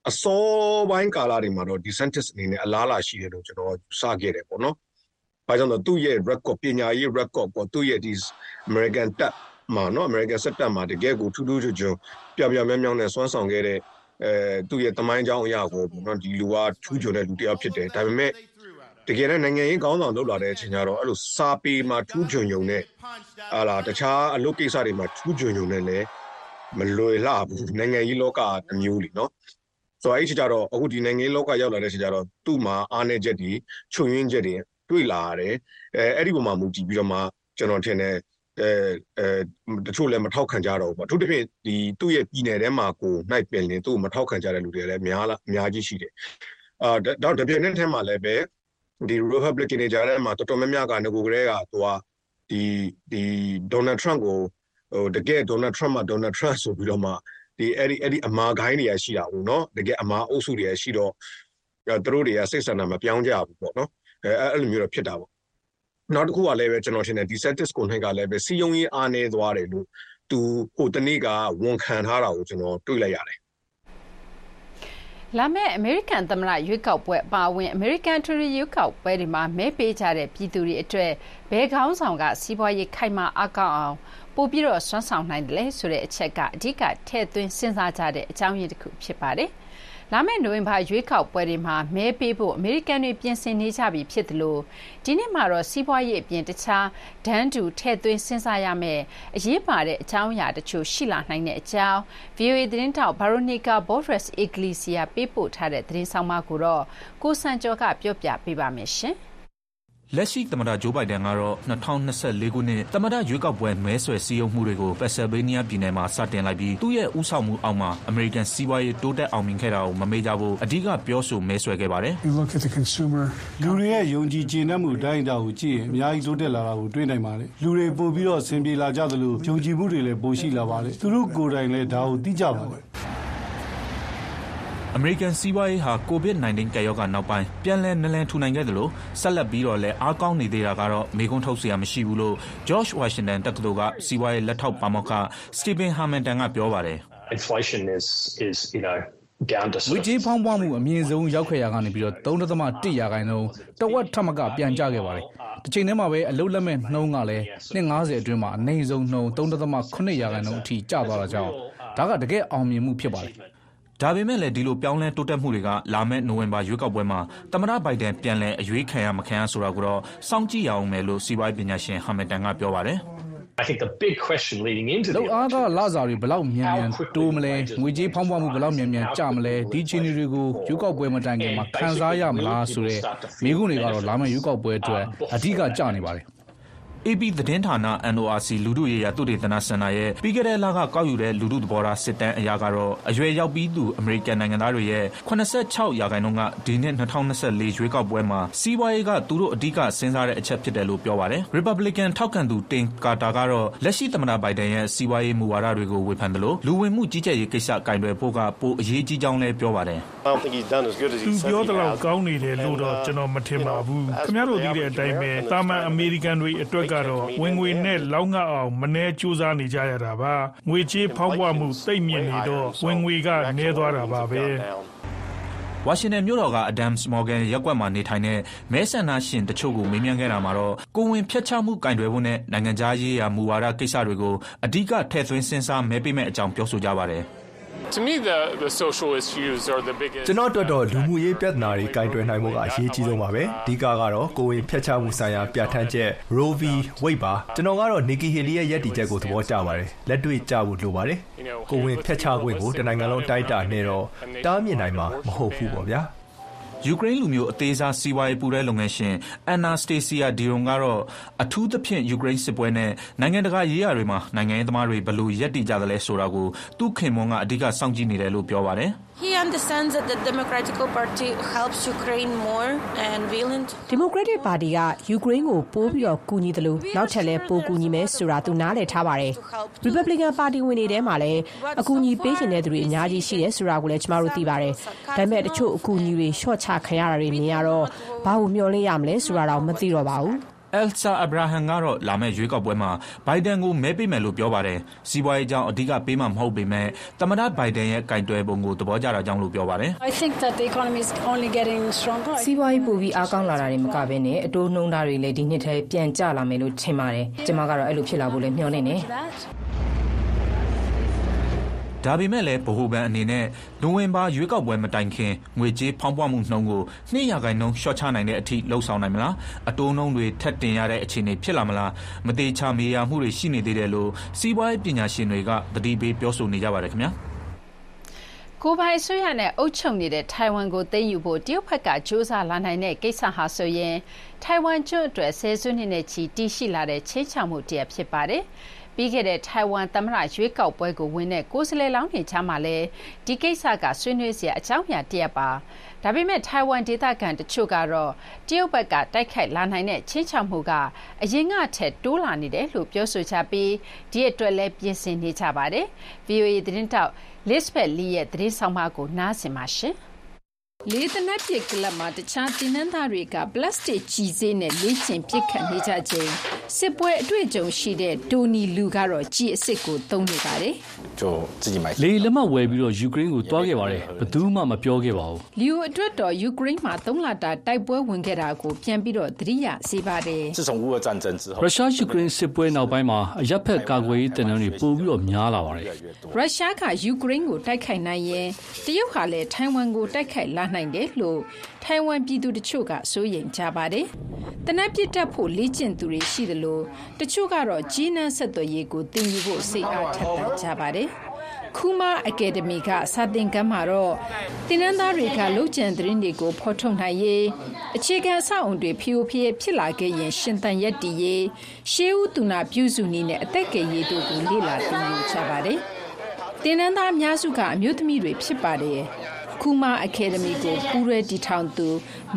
အစောပိုင်းကာလတွေမှာတော့ DeSantis အနေနဲ့အလားအလာရှိတယ်လို့ကျွန်တော်စခဲ့တယ်ပေါ့နော်။ ဘာကြောင့်လဲသူ့ရဲ့ record ပညာရေး record ပေါ့သူ့ရဲ့ဒီ American တပ်မှာနော် American စက်တပ်မှာတကယ်ကိုထူးထူးချွန်ချွန်ပြပြမြောင်မြောင်နဲ့စွမ်းဆောင်ခဲ့တဲ့အဲသူ့ရဲ့တမိုင်းကြောင်းအရာကိုပေါ့နော်ဒီလူကထူးချွန်တဲ့လူတစ်ယောက်ဖြစ်တယ်ဒါပေမဲ့တကယ်တော့နိုင်ငံရေးကောင်းဆောင်လုပ်လာတဲ့အချိန်ကျတော့အဲ့လိုစာပေမှာထူးချွန်ုံနဲ့ဟာလာတခြားအလုပ်ကိစ္စတွေမှာထူးချွန်ုံနဲ့လည်းမလွယ်လှဘူးနိုင်ငံရေးလောကတစ်မျိုးလीနော်ဆိုတော့အဲ့ဒီကြတော့အခုဒီနိုင်ငံရေးလောကရောက်လာတဲ့အချိန်ကျတော့သူ့မှာအားနည်းချက်တွေချွန်ရင်းချက်တွေ တွေ့လာရတယ်အဲအဲ့ဒီပုံမှာမူတည်ပြီးတော့မှကျွန်တော်ထင်တယ်အဲအဲတချို့လည်းမထောက်ခံကြတော့ဘူးပေါ့အထူးသဖြင့်ဒီသူ့ရဲ့ပြည်နယ်ထဲမှာကိုနိုင်ပင်လင်သူ့ကိုမထောက်ခံကြတဲ့လူတွေလည်းများလားအများကြီးရှိတယ်အာတော့တပြိုင်နက်ထဲမှာလည်းပဲဒီ Republican တွေကြားထဲမှာတော်တော်များများကငကိုကလေးကသူကဒီဒီ Donald Trump ကိုဟိုတကယ် Donald Trump မှာ Donald Trump ဆိုပြီးတော့မှဒီအဲ့ဒီအဲ့ဒီအမာခိုင်းတွေကရှိတာဘူးเนาะတကယ်အမာအုပ်စုတွေရှိတော့သူတို့တွေကစိတ်ဆန္ဒမပြောင်းကြဘူးပေါ့နော် အဲအဲ့လိုမျိုးတော့ဖြစ်တာပေါ့နောက်တစ်ခုကလည်းပဲကျွန်တော်ထင်တယ်ဒီ status ကိုနှိုက်ကလည်းပဲစီယုံရေးအားနေသွားတယ်လို့သူဟိုတနေ့ကဝန်ခံထားတာကိုကျွန်တော်တွေ့လိုက်ရတယ်လာမယ့်အမေရိကန်သမ္မတရွေးကောက်ပွဲအပါအဝင်အမေရိကန်ထရီရွေးကောက်ပွဲတွေမှာမဲပေးကြတဲ့ပြည်သူတွေအတွက်ဘယ်ခေါင်းဆောင်ကစီးပွားရေးခိုင်မာအားကောင်းအောင်ပိုပြီးတော့စွမ်းဆောင်နိုင်တယ်လဲဆိုတဲ့အချက်က အဓိကထည့်သွင်းစဉ်းစားကြတဲ့အကြောင်းရင်းတစ်ခုဖြစ်ပါတယ်။ လာမယ့်နိုဝင်ဘာရွေးကောက်ပွဲတွေမှာမဲပေးဖို့အမေရိကန်တွေပြင်ဆင်နေကြပြီဖြစ်သလိုဒီနှစ်မှာတော့စီးပွားရေးအပြင်တခြားဒန်းတူထည့်သွင်းစဉ်းစားရမယ့်အရေးပါတဲ့အကြောင်းအရာတချို့ရှိလာနိုင်တဲ့အကြောင်း VOA သတင်းတောက် Veronica Borges Iglesia ပေးပို့ထားတဲ့သတင်းဆောင်မကိုတော့ကိုစံကျော်ကပြောပြပေးပါမယ်ရှင်။ လက်ရှိသမ္မတဂျိုးဘိုင်ဒန်ကတော့၂၀၂၄ခုနှစ်သမ္မတရွေးကောက်ပွဲမဲဆွယ်စည်းရုံးမှုတွေကိုပန်ဆယ်ဗေးနီးယားပြည်နယ်မှာစတင်လိုက်ပြီးသူ့ရဲ့ဦးဆောင်မှုအောက်မှာအမေရိကန်စီးပွားရေးတိုးတက်အောင်မြင်ခဲ့တာကိုမမေ့ကြဖို့အဓိကပြောဆိုမဲဆွယ်ခဲ့ပါတယ်။လူတွေရဲ့ယုံကြည်ကျေနပ်မှုအတိုင်းအတာကိုကြည့်ရင်အများကြီးတိုးတက်လာတာကိုတွေ့နိုင်ပါတယ်။လူတွေပိုပြီးတော့အဆင်ပြေလာကြသလိုယုံကြည်မှုတွေလည်းပိုရှိလာပါတယ်။သူတို့ကိုယ်တိုင်လည်းဒါကိုသိကြပါတယ် အမေရိကန်စီးပွားရေးဟာ COVID-19 ကပ်ရောဂါနောက်ပိုင်း ပြန်လည်နလန်ထူနိုင်ခဲ့သလို ဆက်လက်ပြီးတော့လည်း အားကောင်းနေသေးတာကတော့ မေးခွန်းထုတ်စရာမရှိဘူးလို့ George Washington တက္ကသိုလ်က စီးပွားရေးလက်ထောက်ပါမောက္ခ Stephen Harmanton က ပြောပါတယ်။ငွေကြေးဖောင်းပွမှု အမြင့်ဆုံးရောက်ခဲ့ရာကနေပြီးတော့3.1ရာခိုင်နှုန်း တဝက်ထပ်မက ပြန်ကျခဲ့ပါတယ်။တစ်ချိန်တည်းမှာပဲ အလုတ်လက်မဲ့နှုံးကလည်း နှစ်90အတွင်းမှာ အနည်းဆုံးနှုံး3.8ရာခိုင်နှုန်းအထိ ကျသွားတာကြောင့် ဒါက တကယ်အောင်မြင်မှုဖြစ်ပါတယ်။ ဒါပေမဲ့လည်း ဒီလိုပြောင်းလဲတိုးတက်မှုတွေက လာမယ့် နိုဝင်ဘာရွေးကောက်ပွဲမှာ သမ္မတဘိုင်ဒန် ပြန်လည်အရွေးခံရ မခံရဆိုတာကိုတော့ စောင့်ကြည့်ရဦးမယ်လို့ စီးပွားရေးပညာရှင်ဟာမစ်တန်ကပြောပါတယ်။ I think the big question leading into the လောက်အားကလာစာတွေဘလောက်မြန်မြန်တိုးမလဲ ငွေကြေးဖောင်းပွားမှုဘလောက်မြန်မြန်ကျမလဲ ဒီချင်းတွေကို ရွေးကောက်ပွဲမတိုင်ခင်မှာ ခံစားရမလားဆိုတဲ့မိကုန်းတွေကတော့ လာမယ့်ရွေးကောက်ပွဲအတွက် အဓိကကျနေပါတယ် AP သတင်းဌာန NORC လူထုရေးရာ သုတေသနစင်တာရဲ့ ပြီးခဲ့တဲ့လက ကောက်ယူတဲ့ လူထုသဘောထား စစ်တမ်းအရကတော့ အရွယ်ရောက်ပြီးသူ အမေရိကန်နိုင်ငံသားတွေရဲ့86ရာခိုင်နှုန်းက ဒီနှစ်2024ရွေးကောက်ပွဲမှာ စီးပွားရေးက သူတို့ အဓိက စဉ်းစားတဲ့အချက်ဖြစ်တယ်လို့ ပြောပါတယ်။ Republican ထောက်ခံသူတင်ကာတာကတော့ လက်ရှိသမ္မတ ဘိုင်ဒန်ရဲ့ စီးပွားရေးမူဝါဒတွေကို ဝေဖန်တယ်လို့လူဝင်မှုကြီးကြပ်ရေးကိစ္စကင်တွယ်ဖို့က ပိုအရေးကြီးကြောင်းလည်း ပြောပါတယ်။သူပြောသလောက် ကောင်းနေတယ်လို့တော့ ကျွန်တော် မထင်ပါဘူး။ခင်ဗျားတို့ သိတဲ့အတိုင်းပဲတာမန် အမေရိကန်တွေအတွက်ကတော့ ဝင်ငွေနဲ့ လောက်ငှအောင် မနှဲစူးစမ်းနေကြရတာပါ ငွေကြေးဖောက်ပွားမှု သိမ့်မြင့်နေတော့ ဝင်ငွေက နည်းသွားတာပါပဲ ဝါရှင်တန်မြို့တော်က Adams Morgan ရပ်ကွက်မှာနေထိုင်တဲ့ မဲဆန္ဒရှင်တချို့ကို မေးမြန်းခဲ့တာမှာတော့ ကိုဝင်ဖျက်ချမှုကင်တွယ်ဖို့နဲ့ နိုင်ငံခြားရေးရာ မူဝါဒကိစ္စတွေကို အဓိက ထည့်သွင်းစဉ်းစားမဲပေးမဲ့အကြောင်း ပြောဆိုကြပါတယ်။ To me the the social issues are the biggest ကျွန်တော်တို့တော့လူမှုရေးပြဿနာတွေကင်တွယ်နိုင်မှုကအရေးကြီးဆုံးပါပဲအဓိကကတော့ကိုဝင်ဖျက်ချမှုဆိုင်ရာပြဋ္ဌာန်းချက် Roe v Wade ပါကျွန်တော်ကတော့ Nikki Haley ရဲ့ရည်တည်ချက်ကိုသဘောကျပါတယ်လက်တွေ့ကျဖို့လိုပါတယ်ကိုဝင်ဖျက်ချခွင့်ကိုတနိုင်ငံလုံးတိုက်တာနဲ့တော့တားမြစ်နိုင်မှာမဟုတ်ဘူးပေါ့ဗျာ ယူကရိန်းလူမျိုးအသေးစားစီးပွားရေးပူးတွဲလုပ်ငန်းရှင်အန်နာစတေးစီယာဒီရွန်ကတော့အထူးသဖြင့် ယူကရိန်းစစ်ပွဲနဲ့ နိုင်ငံတကာရေးရာတွေမှာ နိုင်ငံရေးသမားတွေ ဘယ်လိုရပ်တည်ကြသလဲဆိုတာကို သူ့ခင်ပွန်းက အဓိက စောင့်ကြည့်နေတယ်လို့ ပြောပါတယ်။ He understands that the Democratic Party helps Ukraine more and violent. Democratic Party ကယူကရိန်းကိုပိုးပြီးတော့ကူညီတယ်လို့နောက်ထပ်လဲပိုးကူညီမယ်ဆိုတာသူနားလည်ထားပါတယ်။ Republican Party ဝင်တွေထဲမှာလည်းအကူအညီပေးချင်တဲ့သူတွေအများကြီးရှိတယ်ဆိုတာကိုလည်းကျမတို့သိပါတယ်။ဒါပေမဲ့တချို့အကူအညီတွေရှော့ချခံရတာတွေမြင်ရတော့ဘာလို့မျှော်လင့်ရမလဲဆိုတာတော့မသိတော့ပါဘူး။ အယ်ဆာအဗရာဟမ်ကတော့ လာမယ့်ရွေးကောက်ပွဲမှာ ဘိုင်ဒန်ကို မဲပေးမယ်လို့ ပြောပါတယ်။စီးပွားရေးကြောင့် အဓိကပေးမှာ မဟုတ်ပေမဲ့ သမ္မတဘိုင်ဒန်ရဲ့ ကိုင်တွယ်ပုံကို သဘောကျတာကြောင့်လို့ ပြောပါတယ်။"စီးပွားရေး ပိုပြီး အားကောင်းလာတာတင်မကဘဲ အတိုးနှုန်းထားတွေလည်း ဒီနှစ်ထဲ ပြန်ကျလာမယ်လို့ ထင်ပါတယ်။ကျမကတော့ အဲလိုဖြစ်လာဖို့လည်း မျှော်လင့်တယ်။" ဒါပေမဲ့လည်းဗဟိုဘဏ်အနေနဲ့ နိုဝင်ဘာရွေးကောက်ပွဲမတိုင်ခင် ငွေကြေးဖောင်းပွမှုနှုန်းကို ၂ ရာခိုင်နှုန်းလျှော့ချနိုင်တဲ့အထိ လုပ်ဆောင်နိုင်မလား၊အတိုးနှုန်းတွေ ထပ်တင်ရတဲ့အခြေအနေဖြစ်လာမလား မသေချာမရေရာမှုတွေ ရှိနေသေးတယ်လို့ စီးပွားရေးပညာရှင်တွေက သတိပေးပြောဆိုနေကြပါတယ်ခင်ဗျာ ကိုယ်ပိုင်အစိုးရနဲ့ အုပ်ချုပ်နေတဲ့ ထိုင်ဝမ်ကို သိမ်းယူဖို့ တရုတ်ဘက်က ကြိုးစားလာနိုင်တဲ့ကိစ္စဟာဆိုရင် ထိုင်ဝမ်ကျွန်းအတွက် ဆယ်စုနှစ်နဲ့ချီ တည်ရှိလာတဲ့ ခြိမ်းခြောက်မှုတရပ် ဖြစ်ပါတယ်။ ပြီးခဲ့တဲ့ထိုင်ဝမ်သမ္မတရွေးကောက်ပွဲကိုဝင်တဲ့ကိုယ်စားလှယ်လောင်းတွေကြားမှာလည်းဒီကိစ္စကဆွေးနွေးစရာအကြောင်းအရာတရပ်ပါ။ဒါပေမဲ့ထိုင်ဝမ်ဒေသခံတချို့ကတော့တရုတ်ဘက်ကတိုက်ခိုက်လာနိုင်တဲ့ခြိမ်းခြောက်မှုကအရင်ကထက်တိုးလာနေတယ်လို့ပြောဆိုကြပြီးဒီအတွက်လည်းပြင်ဆင်နေကြပါတယ်။ VOA သတင်းထောက် Lisbeth Lee ရဲ့သတင်းဆောင်းပါးကိုနားဆင်ပါရှင်။ လေသေနတ်ပစ်ကလပ်မှာ တခြားသင်တန်းသားတွေက ပလတ်စတစ်ကျည်စေ့နဲ့ လေ့ကျင့် ပစ်ခတ်နေကြချိန် စစ်ပွဲအတွေ့အကြုံရှိတဲ့ တိုနီလူကတော့ ကျည်အစစ်ကို သုံးနေပါတယ်။လေလက်မှတ်ဝယ်ပြီး ယူကရိန်းကို သွားခဲ့ပါတယ်။ဘယ်သူမှ မပြောခဲ့ပါဘူး။လီယိုအတွက်တော့ ယူကရိန်းမှာ ၃ လတာ တိုက်ပွဲဝင်ခဲ့တာကို ပြန်ပြီး သတိရစေပါတယ်။ရုရှား-ယူကရိန်းစစ်ပွဲနောက်ပိုင်းမှာ အရပ်ဘက်ကာကွယ်ရေးသင်တန်းတွေ ပိုပြီးများလာပါတယ်။ရုရှားက ယူကရိန်းကို တိုက်ခိုက်နိုင်ရင် တရုတ်ကလည်း ထိုင်ဝမ်ကို တိုက်ခိုက်လာနိုင်တယ်လို့ထိုင်ဝမ်ပြည်သူတချို့ကစိုးရိမ်ကြပါတယ်။သေနတ်ပစ်တတ်ဖို့လေ့ကျင့်သူတွေရှိသလိုတချို့ကတော့ကြေးနန်းဆက်သွယ်ရေးကိုသင်ယူဖို့စိတ်အားထက်သန်ကြပါတယ်။ခူးမားအကယ်ဒမီကစာသင်ခန်းမှာတော့သင်တန်းသားတွေကလုပ်ကြံသတင်းတွေကိုဖော်ထုတ်နိုင်ရေး၊အခြေခံအဆောက်အအုံတွေဖရိုဖရဲဖြစ်လာခဲ့ရင်ရှင်သန်ရပ်တည်ရေး၊ရှေးဦးသူနာပြုစုနည်းနဲ့အသက်ကယ်ရေးတို့ကိုလေ့လာသင်ယူကြပါတယ်။သင်တန်းသားအများစုကအမျိုးသမီးတွေဖြစ်ပါတယ် ခူမာအကယ်ဒမီကိုပူးရဲတည်ထောင်သူ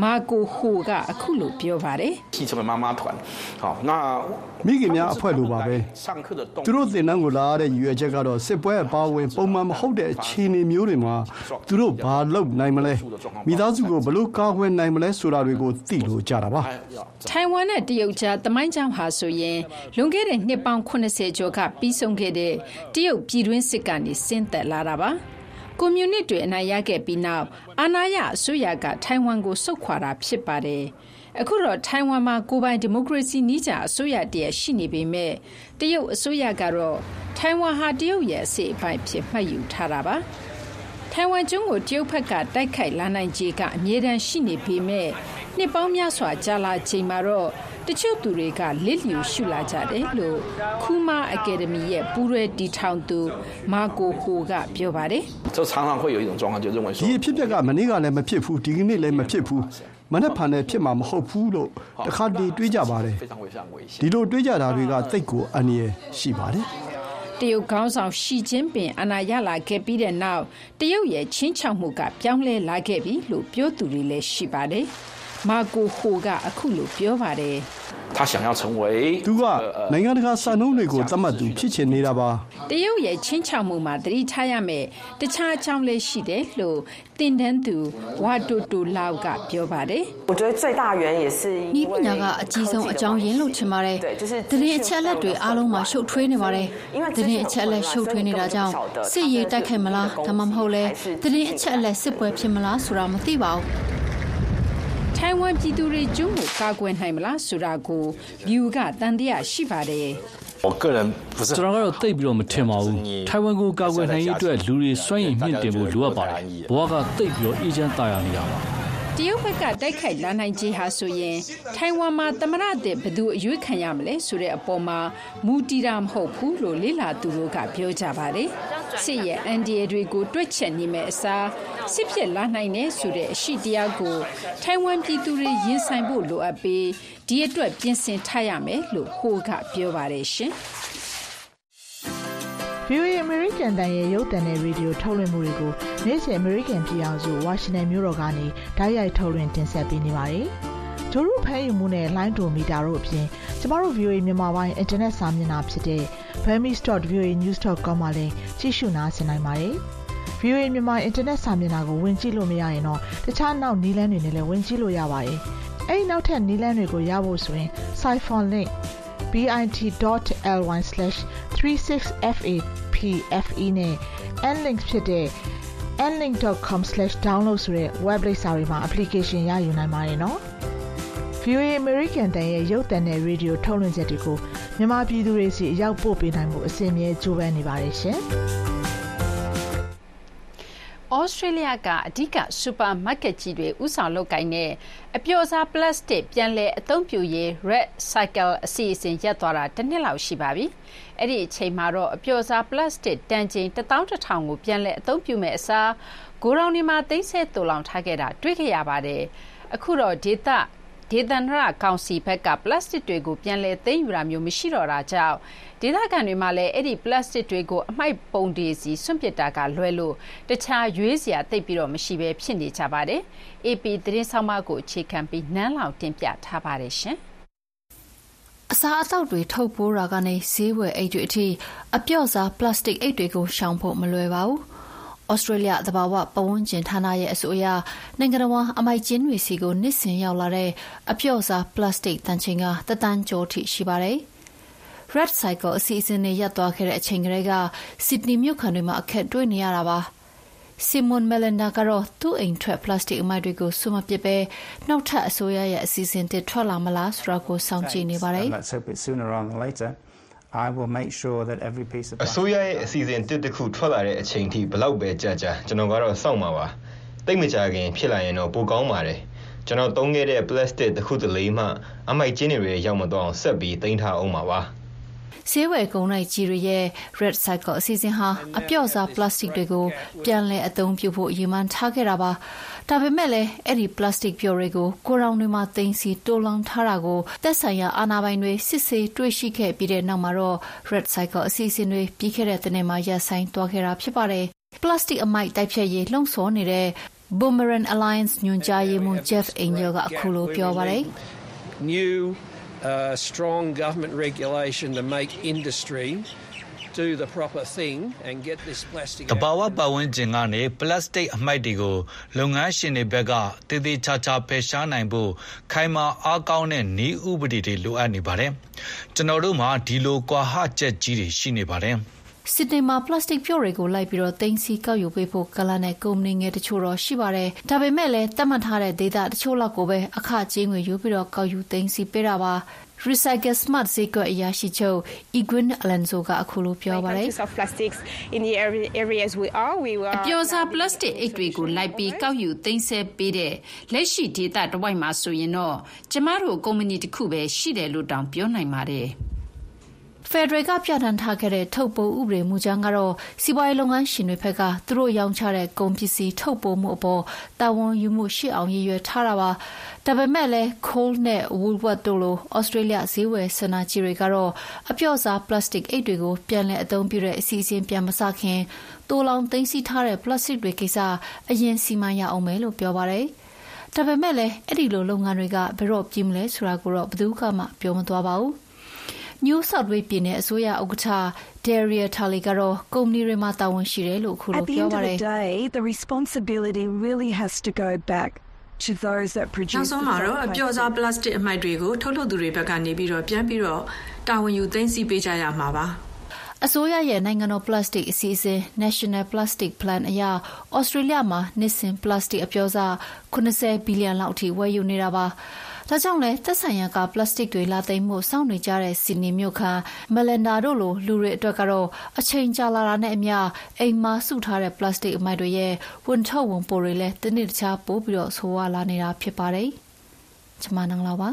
မာကိုဟိုကအခုလိုပြောပါတယ်မိခင်များအဖွဲ့လိုပါပဲသူတို့သင်တန်းကိုလာရတဲ့ရည်ရွယ်ချက်ကတော့စစ်ပွဲအပါဝင်ပုံမှန်မဟုတ်တဲ့အခြေအနေမျိုးတွေမှာသူတို့ဘာလုပ်နိုင်မလဲမိသားစုကိုဘလို့ကာကွယ်နိုင်မလဲဆိုတာတွေကိုသိလို့ကြတာပါထိုင်ဝမ်နဲ့တရုတ်ကြားတမိုင်းကြောင်ဟာဆိုရင်လွန်ခဲ့တဲ့နှစ်ပေါင်း80ကျော်ကပြီးဆုံးခဲ့တဲ့တရုတ်ပြည်တွင်းစစ်ကနေဆင်းသက်လာတာပါ ကွန်မြူနစ်တွေ အနိုင်ရခဲ့ပြီးနောက် အာဏာရအစိုးရက ထိုင်ဝမ်ကို ဆုတ်ခွာတာ ဖြစ်ပါတယ်။အခုတော့ ထိုင်ဝမ်မှာ ကိုယ်ပိုင် ဒီမိုကရေစီနည်းကျ အစိုးရတရပ် ရှိနေပေမဲ့တရုတ်အစိုးရကတော့ ထိုင်ဝမ်ဟာ တရုတ်ရဲ့ အစိတ်အပိုင်းဖြစ် မှတ်ယူထားတာပါ။ထိုင်ဝမ်ကျွန်းကို တရုတ်ဘက်က တိုက်ခိုက်လာနိုင်ခြေက အမြဲတမ်း ရှိနေပေမဲ့ နှစ်ပေါင်းများစွာကြာလာချိန်မှာတော့တချို့သူတွေကလစ်လျူရှုလာကြတယ်လို့ခူးမားအကယ်ဒမီရဲ့ပူးရဲတီထောင်သူမာကိုဟိုကပြောပါတယ်ဒီအဖြစ်အပျက်ကမနေ့ကလည်းမဖြစ်ဘူးဒီကနေ့လည်းမဖြစ်ဘူးမနေ့ဖန်လည်းဖြစ်မှာမဟုတ်ဘူးလို့တခါတည်းတွေးကြပါတယ်ဒီလိုတွေးကြတာတွေကသိတ်ကိုအန္တရာယ်ရှိပါတယ်တရုတ်ခေါင်းဆောင်ရှီကျင်းပင်အာဏာရလာခဲ့ပြီးတဲ့နောက်တရုတ်ရဲ့ချင်းချောက်မှုကပြောင်းလဲလာခဲ့ပြီလို့ပြောသူတွေလည်းရှိပါတယ်။ မာကိုဟိုကအခုလိုပြောပါတယ်他想要成为သူကနိုင်ငံတကာစံနှုန်းတွေကိုသတ်မှတ်သူဖြစ်ချင်နေတာပါတရုတ်ရဲ့ချင်းချောက်မှုမှာတတိထားရမယ်တခြားအကြောင်းလည်းရှိတယ်လို့တင်တန်းသူဝါတိုတိုလောက်ကပြောပါတယ်我觉得最大原因也是ဤပညာကအကြီးဆုံးအကြောင်းရင်းလို့ထင်ပါတယ်တရင်အချက်လက်တွေအားလုံးမှာရှုပ်ထွေးနေပါတယ်တရင်အချက်လက်ရှုပ်ထွေးနေတာကြောင့်စစ်ရေးတိုက်ခိုက်မလားဒါမှမဟုတ်လဲတရင်အချက်လက်စစ်ပွဲဖြစ်မလားဆိုတာမသိပါဘူး ထိုင်ဝမ်ပြည်သူတွေကျွန်းကိုကာကွယ်နိုင်မလားဆိုတာကိုဘီယူကတန်တရားရှိပါတယ်ကျွန်တော်ကတော့သိပ်ပြီးတော့မထင်ပါဘူးထိုင်ဝမ်ကိုကာကွယ်နိုင်ရေးအတွက်လူတွေစွန့်ရင်မြင့်တင်ဖို့လိုအပ်ပါတယ်ဘဝကသိပ်ပြီးတော့အေဂျင့်တာယာနေရပါ တရုတ်ဘက်ကတိုက်ခိုက်လာနိုင်ခြင်းဟာဆိုရင်ထိုင်ဝမ်မှာသမရတဲ့ဘယ်သူအရွေးခံရမလဲဆိုတဲ့အပေါ်မှာမူတည်တာမဟုတ်ဘူးလို့လေလာသူတို့ကပြောကြပါတယ်စစ်ရဲ့အန်ဒီယတွေကိုတွက်ချက်နေမဲ့အစားစစ်ဖြစ်လာနိုင်တဲ့ဆိုတဲ့အရှိတရားကိုထိုင်ဝမ်ပြည်သူတွေရင်ဆိုင်ဖို့လိုအပ်ပြီးဒီအတွက်ပြင်ဆင်ထားရမယ်လို့ဟိုကပြောပါတယ်ရှင်။ VOA American တန်ရဲ့ရုပ်သံနဲ့ရေဒီယိုထုတ်လွှင့်မှုတွေကိုနေ့စဉ် American ပြည်အောင်စုဝါရှင်တန်မြို့တော်ကနေဓာတ်ရိုက်ထုတ်လွှင့်တင်ဆက်ပေးနေပါတယ်။ဂျိုရုဖမ်းယူမှုနဲ့ line to meter တို့အပြင်ကျမတို့ VOA မြန်မာပိုင်း internet စာမျက်နှာဖြစ်တဲ့ burmese.voanews.com မှာလည်းကြည့်ရှုနားဆင်နိုင်ပါတယ်။ VOA မြန်မာ internet စာမျက်နှာကိုဝင်ကြည့်လို့မရရင်တော့တခြားနောက်နည်းလမ်းတွေနဲ့လည်းဝင်ကြည့်လို့ရပါတယ်။အဲ့ဒီနောက်ထပ်နည်းလမ်းတွေကိုရဖို့ဆိုရင် Siphon link bit.ly/36fapfe နဲ့ nlink ဖြစ်တဲ့ nlink.com/download ဆိုတဲ့ web လိပ်စာတွေမှာ application ရယူနိုင်ပါတယ်နော်။ VOA American တန်ရဲ့ရုပ်သံနဲ့ရေဒီယိုထုတ်လွှင့်ချက်တွေကိုမြန်မာပြည်သူတွေစီအရောက်ပို့ပေးနိုင်မှုအစီအမြဲကြိုးပမ်းနေပါတယ်ရှင်။ ဩစတြေးလျကအဓိကစူပါမားကတ်ကြီးတွေဥဆောင်လုပ်ကိုင်တဲ့အပျော်စားပလတ်စတစ်ပြန်လည်အသုံးပြုရေး Red Cycle အစီအစဉ်ရပ်သွားတာတစ်နှစ်လောက်ရှိပါပြီ။အဲ့ဒီအချိန်မှာတော့အပျော်စားပလတ်စတစ်တန်ချိန်11000ကိုပြန်လည်အသုံးပြုမဲ့အစားဂိုရောင်တွေမှာသိမ်းဆည်းတူလောင်ထားခဲ့တာတွေ့ခဲ့ရပါတယ်။အခုတော့ဒေသ ဒေသန္တရကောင်စီဘက်ကပလတ်စတစ်တွေကိုပြန်လည်သိမ်းယူတာမျိုးမရှိတော့တာကြောင့်ဒေသခံတွေမှာလည်းအဲ့ဒီပလတ်စတစ်တွေကိုအမိုက်ပုံတွေစီစွန့်ပစ်တာကလွဲလို့တခြားရွေးစရာသိပ်ပြီးတော့မရှိဘဲဖြစ်နေကြပါတယ်။ AP သတင်းဆောင်မကိုအခြေခံပြီးနန်းလောင်တင်ပြထားပါတယ်ရှင်။အစားအသောက်တွေထုတ်ပိုးတာကနေဈေးဝယ်အိတ်တွေအထိအပြော့စားပလတ်စတစ်အိတ်တွေကိုရှောင်ဖို့မလွယ်ပါဘူး။ ဩစတြေးလျသဘာဝပတ်ဝန်းကျင်ဌာနရဲ့အဆိုအရနိုင်ငံတော်အမိုက်ကျင်းတွေစီကိုနှစ်စဉ်ရောက်လာတဲ့အပြော့စားပလတ်စတစ်တန်ချိန်ကတသန်းကျော်ထိရှိပါတယ်။ Red Cycle အစီအစဉ်နဲ့ရပ်သွားခဲ့တဲ့အချိန်ကလေးကစစ်ဒနီမြို့ခံတွေမှာအခက်တွေ့နေရတာပါ။ Simon Melinda ကတော့သူ့အိမ်ထွက်ပလတ်စတစ်အမိုက်တွေကိုစွမပစ်ပဲနောက်ထပ်အစိုးရရဲ့အစီအစဉ်တစ်ထွက်လာမလားဆိုတာကိုစောင့်ကြည့်နေပါတယ်။ I will make sure that every piece of အစိုးရရဲ့အစီအစဉ်တစ်တစ်ခုထွက်လာတဲ့အချိန်ထိဘလောက်ပဲကြာကြာကျွန်တော်ကတော့စောင့်မှာပါတိတ်မကြခင်ဖြစ်လာရင်တော့ပိုကောင်းပါတယ်ကျွန်တော်သုံးခဲ့တဲ့ plastic တစ်ခုတလေမှအမိုက်ကျင်းတွေရောက်မတော့အောင်ဆက်ပြီးတင်ထားအောင်ပါပါ ဆေးဝယ်ကုန်လိုက်ကြီးတွေရဲ့ Red Cycle အစီအစဉ်ဟာအပြော့စားပလတ်စတစ်တွေကိုပြန်လည်အသုံးပြုဖို့ရည်မှန်းထားခဲ့တာပါဒါပေမဲ့လည်းအဲ့ဒီပလတ်စတစ်ပြော်တွေကိုကိုရောင်တွေမှာတင်စီတိုးလောင်ထားတာကိုသက်ဆိုင်ရာအာဏာပိုင်တွေစစ်ဆေးတွေ့ရှိခဲ့ပြီးတဲ့နောက်မှာတော့ Red Cycle အစီအစဉ်တွေပြီးခဲ့တဲ့တနေ့မှာရပ်ဆိုင်းသွားခဲ့တာဖြစ်ပါတယ်ပလတ်စတစ်အမိုက်တိုက်ဖြတ်ရေးလှုံ့ဆော်နေတဲ့ Boomerang Alliance ညွှန်ကြားရေးမှူး Jeff Angel ကအခုလိုပြောပါတယ် new uh, strong government regulation to make industry do the proper thing and get this plastic တဘာဝပတ်ဝန်းကျင်ကနေပလတ်စတစ်အမှိုက်တွေကိုလုပ်ငန်းရှင်တွေဘက်ကတည်တည်ချာချာဖယ်ရှားနိုင်ဖို့ခိုင်မာအားကောင်းတဲ့နည်းဥပဒေတွေလိုအပ်နေပါတယ်ကျွန်တော်တို့မှာဒီလိုကွာဟချက်ကြီးတွေရှိနေပါတယ် စစ်တေမှာပလတ်စတစ်ပြော့တွေကိုလိုက်ပြီးတော့တင်စီကောက်ယူပေးဖို့ကလန်နဲ့ကုမ္ပဏီငယ်တချို့တော့ရှိပါတယ်။ဒါပေမဲ့လည်းတတ်မှတ်ထားတဲ့ဒေတာတချို့လောက်ကိုပဲအခကြေးငွေယူပြီးတော့ကောက်ယူတင်စီပေးတာပါ။ Recycle Smart ဈေးကွက်အရာရှိချုပ် Igwin Alonso ကအခုလိုပြောပါတယ်။အပျော်စားပလတ်စတစ်အိတ်တွေကိုလိုက်ပြီးကောက်ယူသိမ်းဆည်းပေးတဲ့လက်ရှိဒေသတဝိုက်မှာဆိုရင်တော့ကျမတို့ကုမ္ပဏီတစ်ခုပဲရှိတယ်လို့တောင်ပြောနိုင်ပါတယ်။ ဖယ်ဒရယ်ကပြဋ္ဌာန်းထားခဲ့တဲ့ထုတ်ပိုးဥပဒေမူကြမ်းကတော့စီးပွားရေးလုပ်ငန်းရှင်တွေဘက်ကသူတို့ရောင်းချတဲ့ကုန်ပစ္စည်းထုတ်ပိုးမှုအပေါ်တာဝန်ယူမှုရှိအောင်ရည်ရွယ်ထားတာပါ။ဒါပေမဲ့လည်း Coles နဲ့ Woolworths တို့လိုဩစတြေးလျဈေးဝယ်စင်တာကြီးတွေကတော့အပျော့စားပလတ်စတစ်အိတ်တွေကိုပြန်လည်အသုံးပြုတဲ့အစီအစဉ်ပြန်မစခင်သိုလှောင်သိမ်းဆည်းထားတဲ့ပလတ်စတစ်တွေကိစ္စအရင်စီမံရအောင်မယ်လို့ပြောပါတယ်။ဒါပေမဲ့လည်းအဲ့ဒီလိုလုပ်ငန်းတွေကဘယ်တော့ပြီးမလဲဆိုတာကိုတော့ဘယ်သူမှပြောမသွားပါဘူး။ New South Wales ပြည်နယ်အစိုးရဥက္ကဋ္ဌ Daria Tully ကတော့ကုမ္ပဏီတွေမှာတာဝန်ရှိတယ်လို့ခုလိုပြောပါတယ်။ The responsibility really has to go back to those that produce နောက်ဆုံးမှာတော့အပြော့စားပလတ်စတစ်အမှိုက်တွေကိုထုတ်လုပ်သူတွေဘက်ကနေပြီးတော့ပြန်ပြီးတော့တာဝန်ယူသိမ်းဆည်းပေးကြရမှာပါ။အစိုးရရဲ့နိုင်ငံတော်ပလတ်စတစ်အစီအစဉ် National Plastic Plan အရဩစတြေးလျမှာနှစ်စဉ်ပလတ်စတစ်အပြောစား80ဘီလီယံလောက်အထိဝယ်ယူနေတာပါ။ ဒါကြောင့်လည်းသက်ဆိုင်ရာကပလတ်စတစ်တွေလာသိမ်းမှုစောင့်နေကြတဲ့စီနီမြို့ခံမလန်ဒါတို့လိုလူတွေအတွက်ကတော့အချိန်ကြာလာတာနဲ့အမျှအိမ်မှာစုထားတဲ့ပလတ်စတစ်အမိုက်တွေရဲ့ဝန်ထုတ်ဝန်ပိုးတွေလည်းတနေ့တခြားပိုးပြီးတော့ဆိုးဝါးလာနေတာဖြစ်ပါတယ်။ကျမနင်္ဂလာပါ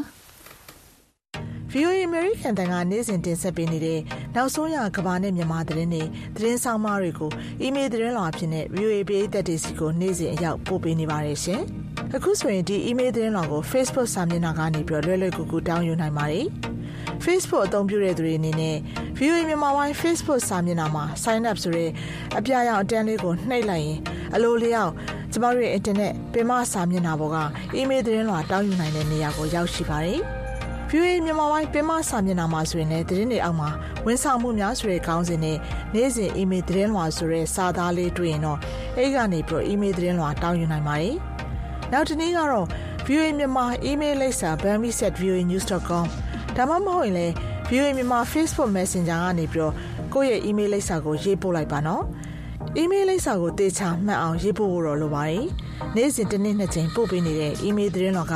VOA American တန်ကနေ့စဉ်တင်ဆက်ပေးနေတဲ့နောက်ဆုံးရကဘာနဲ့မြန်မာသတင်းတွေသတင်းဆောင်မတွေကိုအီးမေးလ်သတင်းလွှာဖြစ်တဲ့ VOA ပြည်သက်တွေစီကိုနေ့စဉ်အရောက်ပို့ပေးနေပါတယ်ရှင်။အခုဆိုရင်ဒီအီးမေးလ်သတင်းလွှာကို Facebook စာမျက်နှာကနေပြီးလွယ်လွယ်ကူကူတောင်းယူနိုင်ပါတယ်။ Facebook အသုံးပြုတဲ့သူတွေအနေနဲ့ VOA မြန်မာပိုင်း Facebook စာမျက်နှာမှာ sign up ဆိုတဲ့အပြအရောင်အတန်းလေးကိုနှိပ်လိုက်ရင်အလိုလျောက်ကျမတို့ရဲ့ internet ပင်မစာမျက်နှာပေါ်ကအီးမေးလ်သတင်းလွှာတောင်းယူနိုင်တဲ့နေရာကိုရောက်ရှိပါတယ်။ VOA မြန်မာပိုင်းပင်မစာမျက်နှာမှာဆိုရင်လည်းသတင်းတွေအောက်မှာဝန်ဆောင်မှုများဆိုတဲ့ခေါင်းစဉ်နဲ့နေ့စဉ် email သတင်းလွှာဆိုတဲ့စာသားလေးတွေ့ရင်တော့အဲဒီကနေပြီးတော့ email သတင်းလွှာတောင်းယူနိုင်ပါတယ်။နောက်တစ်နေ့ကတော့ VOA မြန်မာအီးမေးလ်လိပ်စာ bambi@voanews.com ဒါမှမဟုတ်ရင်လည်း VOA မြန်မာ Facebook Messenger ကနေပြီးတော့ကိုယ့်ရဲ့အီးမေးလ်လိပ်စာကိုရေးပို့လိုက်ပါနော်။ အီးမေးလ်လိပ်စာကိုတေချာမှတ်အောင်ရေးပို့ဖို့တော့လိုပါတယ်။နေ့စဉ်တစ်နေ့နှစ်ချိန်ပို့ပေးနေတဲ့အီးမေးလ်သတင်းတော်က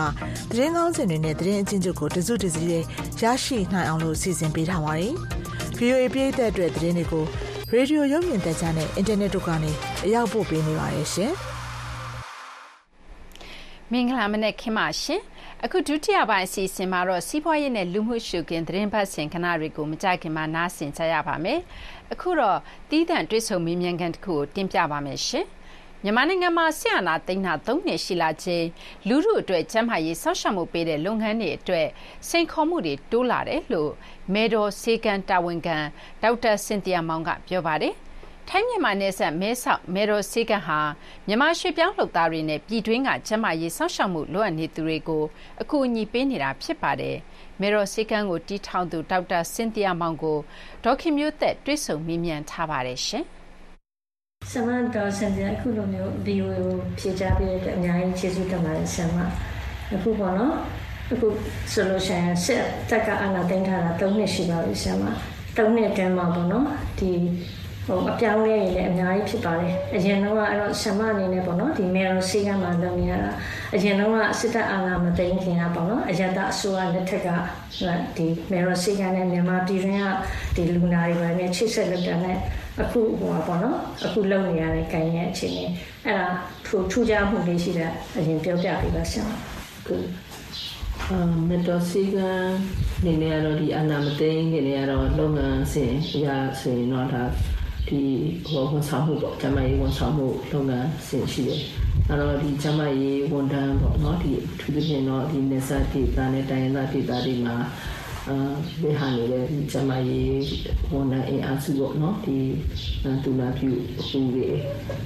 သတင်းကောင်းစင်တွေနဲ့သတင်းအချင်းချုပ်ကိုတစုတစည်းရရှိနိုင်အောင်လို့စီစဉ်ပေးထားပါတယ်။ VOA ပြည်သက်အတွက်သတင်းတွေကိုရေဒီယိုရုပ်မြင်သံကြားနဲ့အင်တာနက်တို့ကနေအရောက်ပို့ပေးနေပါတယ်ရှင်။မင်္ဂလာမနက်ခင်းပါရှင်အခုဒုတိယပိုင်းအစီအစဉ်မှာတော့စီးပွားရေးနဲ့လူမှုရှုခင်းသတင်းပတ်စဉ်ခဏတွေကိုမကြခင်မှာနားဆင်ကြရပါမယ် အခုတော့တီးသန့်တွဲဆုံမင်းမြန်ကန်တစ်ခုကိုတင်ပြပါမယ်ရှင်မြန်မာနိုင်ငံမှာဆီယနာသိန်းတာ၃နှစ်ရှိလာခြင်းလူမှုအတွက်ကျန်းမာရေးစောင့်ရှောက်မှုပေးတဲ့လုပ်ငန်းတွေအတွက်စိန်ခေါ်မှုတွေတိုးလာတယ်လို့မေဒေါ်စေကန်တာဝန်ခံဒေါက်တာစင်တီယာမောင်ကပြောပါတယ်။ထိုင်းမြန်မာနယ်စပ်မဲဆောက်မယ်တော်ဆေးကဟာမြန်မာရွှေပြောင်းလုပ်သားတွေနဲ့ပြည်တွင်းကကျန်းမာရေးစောင့်ရှောက်မှုလိုအပ်နေသူတွေကိုအကူအညီပေးနေတာဖြစ်ပါတယ်။ မယ်တော်ဆေးကကိုတီးထောင်သူဒေါက်တာစင်တီယာမောင်ကိုဒေါခင်မျိုးသက်တွဲဆုံမေးမြန်းထားပါတယ်ရှင်။ဆမန်တော်စင်တီယာအခုလိုမျိုး VOA ကိုဖြေကြားပေးတဲ့အများကြီးကျေးဇူးတင်ပါတယ်ဆမ။အခုပေါ့နော်။အခုဆိုလို့ရှိရင်စစ်တပ်ကအာဏာသိမ်းထားတာ၃နှစ်ရှိပါပြီဆမ။၃နှစ်အတွင်းမှာပေါ့နော်။ဒီ ဟိုအပြောင်းလဲတွေလည်းအများကြီးဖြစ်ပါတယ်အရင်တော့အဲ့တော့ဆမအနေနဲ့ပေါ့နော်ဒီမေရိုစီကမှလုပ်နေရတာအရင်တော့စစ်တပ်အာဏာမသိမ်းခင်ကပေါ့နော်အရတအစိုးရလက်ထက်ကဒီမေရိုစီကနဲ့မြန်မာပြည်တွင်းကဒီလူနာတွေပဲနဲ့ချိတ်ဆက်လုပ်တာနဲ့အခုဟိုပါပေါ့နော်အခုလုပ်နေရတဲ့ကိုင်းရဲ့အခြေအနေအဲ့ဒါထူထူးခြားမှုလေးရှိတဲ့အရင်ပြောပြပေးပါဆရာအခုအာမတော်စီကနေနေရတော့ဒီအနာမသိင်းနေနေရတော့လုပ်ငန်းစဉ်အရာဆိုရင်တော့ဒါ ဒီဟိုဝန်ဆောင်မှုပေါ့ကျမရေးဝန်ဆောင်မှုလုပ်ငန်းဆင်ရှိတယ်အဲ့တော့ဒီကျမရေးဝန်ထမ်းပေါ့နော်ဒီထူးထူးဖြင့်တော့ဒီနေစာဒေသနဲ့တိုင်းရင်းသားဒေသတွေမှာ အာဒီဟာနေတဲ့ဒီကျမရေးဝန်ထမ်းအင်အားစုပေါ့နော်ဒီတူလာပြုအခုတွေ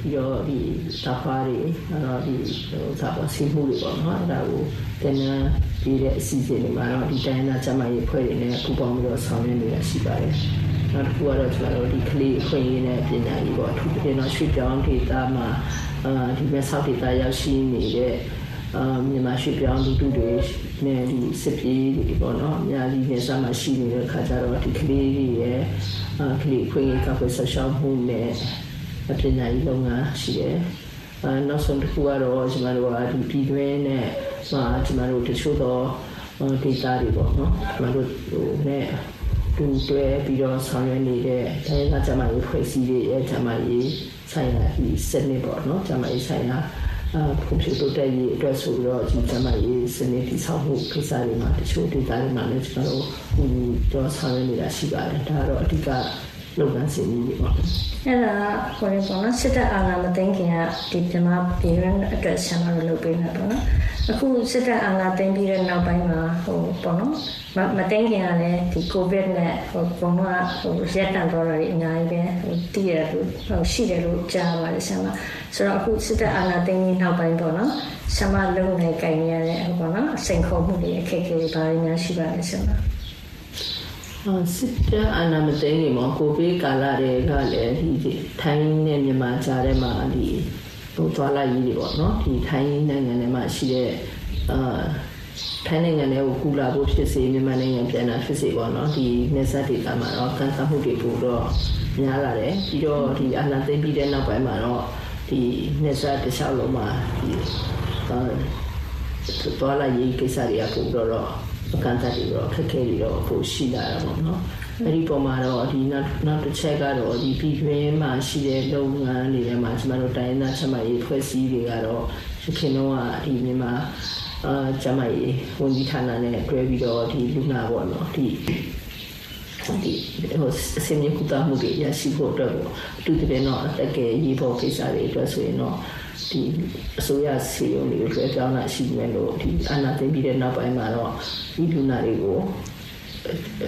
ပြီးတော့ဒီသာဖားတွေအဲ့တော့ဒီဟိုသာပါစီမှုတွေပေါ့နော်အဲ့ဒါကိုတင်နန်းပြီးတဲ့အစီအစဉ်တွေမှာတော့ဒီတိုင်းရင်းသားကျမရေးဖွဲ့တွေနဲ့ပူးပေါင်းပြီးတော့ဆောင်ရွက်နေတာရှိပါတယ်နောက်တစ်ခုကတော့ကျွန်တော်တို့ဒီကလေးအခွင့်အရေးနဲ့ပညာရေးပေါ့အထူးသဖြင့်တော့ရွှေပြောင်းဒေသမှာအာဒီဘက်ဆောက်ဒေသရောက်ရှိနေတဲ့အာမြန်မာရွှေပြောင်းလူထုတွေ နဲ့ဒီစစ်ပြေးတွေပေါ့နော်အများကြီးနေစမှာရှိနေတဲ့ခါကျတော့ဒီကလေးတွေရဲ့အာကလေးအခွင့်အရေးကဖွယ်ဆောက်ရှောက်မှုနဲ့ပညာရေးလုပ်ငန်းရှိတယ်အာနောက်ဆုံးတစ်ခုကတော့ကျွန်တော်တို့ကဒီပြည်တွင်းနဲ့မှာကျွန်တော်တို့တချို့တော့ဒေတာတွေပေါ့နော်ကျွန်တော်တို့ဟိုနဲ့တူတွဲပြီးတော့ဆောင်ရွက်နေတဲ့တိုင်းကကျမရေးဖွဲ့စည်းတဲ့ရဲ့ကျမရေးဆိုင်ရာဒီစနစ်ပေါ့နော်ကျမရေးဆိုင်ရာအာ ဖွံ့ဖြိုးတိုးတက်ရေးအတွက်ဆိုပြီးတော့ဒီကျမရေးစနစ်ဒီဆောင်မှုကိစ္စတွေမှာတချို့ဒေသတွေမှာလည်းကျွန်တော်တို့ဟိုတော့ဆောင်ရွက်နေတာရှိပါတယ်ဒါကတော့အဓိက လုပ်ငန်းစဉ်ကြီးတွေပေါ့အဲ့ဒါခေါ်ရပေါ့နော်စစ်တပ်အာဏာမသိမ်းခင်ကဒီမြန်မာပြည်ရန်အတွက်ဆံမလို့လုပ်ပေးနေပေါ့နော်အခုစစ်တပ်အာဏာသိမ်းပြီးတဲ့နောက်ပိုင်းမှာဟိုပေါ့နော်မသိမ်းခင်ကလည်းဒီကိုဗစ်နဲ့ဟိုဘုံကဟိုရက်တန်တော့တွေအများကြီးပဲဟိုတည်ရလို့ဟိုရှိတယ်လို့ကြားပါတယ်ဆံမဆိုတော့အခုစစ်တပ်အာဏာသိမ်းပြီးနောက်ပိုင်းပေါ့နော်ဆံမလုံးနေကြင်ရတဲ့ဟိုပေါ့နော်အစိန်ခေါ်မှုတွေအခက်အခဲတွေဘာတွေများရှိပါလဲဆံမ စစ်တပ်အာဏာမသိမ်းခင်မှာကိုဗစ်ကာလတွေကလည်းဒီထိုင်းနဲ့မြန်မာကြားထဲမှာဒီဟိုသွားလာရေးတွေပေါ့နော်ဒီထိုင်းနိုင်ငံထဲမှာရှိတဲ့အာထိုင်းနိုင်ငံထဲကိုကူလာဖို့ဖြစ်စေမြန်မာနိုင်ငံပြန်လာဖြစ်စေပေါ့နော်ဒီနေဆက်ဒေတာမှာတော့ကန်ဆယ်မှုတွေပို့တော့များလာတယ်ပြီးတော့ဒီအာဏာသိမ်းပြီးတဲ့နောက်ပိုင်းမှာတော့ဒီနေဆက်တစ်လျှောက်လုံးမှာဒီအာသွားလာရေးကိစ္စတွေကပို့တော့အ ကန့်အသတ်တွေတော့ခက်ခဲတွေတော့ပိုရှိလာတာပေါ့နော်အဲ့ဒီပုံမှာတော့ဒီနောက်နောက်တစ်ချက်ကတော့ဒီပြည်တွင်းမှာရှိတဲ့လုပ်ငန်းတွေထဲမှာကျမတို့တိုင်းသားချက်မှရေးဖွဲ့စည်းတွေကတော့ရခင်တော့ဒီမြန်မာအာကျမကြီးဝန်ကြီးဌာနနဲ့တွဲပြီးတော့ဒီလူနာပေါ့နော်ဒီဒီဟိုစင်မြကူတာမှုတွေရရှိဖို့အတွက်ပေါ့အထူးသဖြင့်တော့အတက်ကယ်ရေးဖို့ကိစ္စတွေအတွက်ဆိုရင်တော့ ဒီအစိုးရစီယုံတွေကိုလွှဲပြောင်းတာရှိမယ်လို့ဒီအာဏာသိမ်းပြီးတဲ့နောက်ပိုင်းမှာတော့ဒီလူနာတွေကို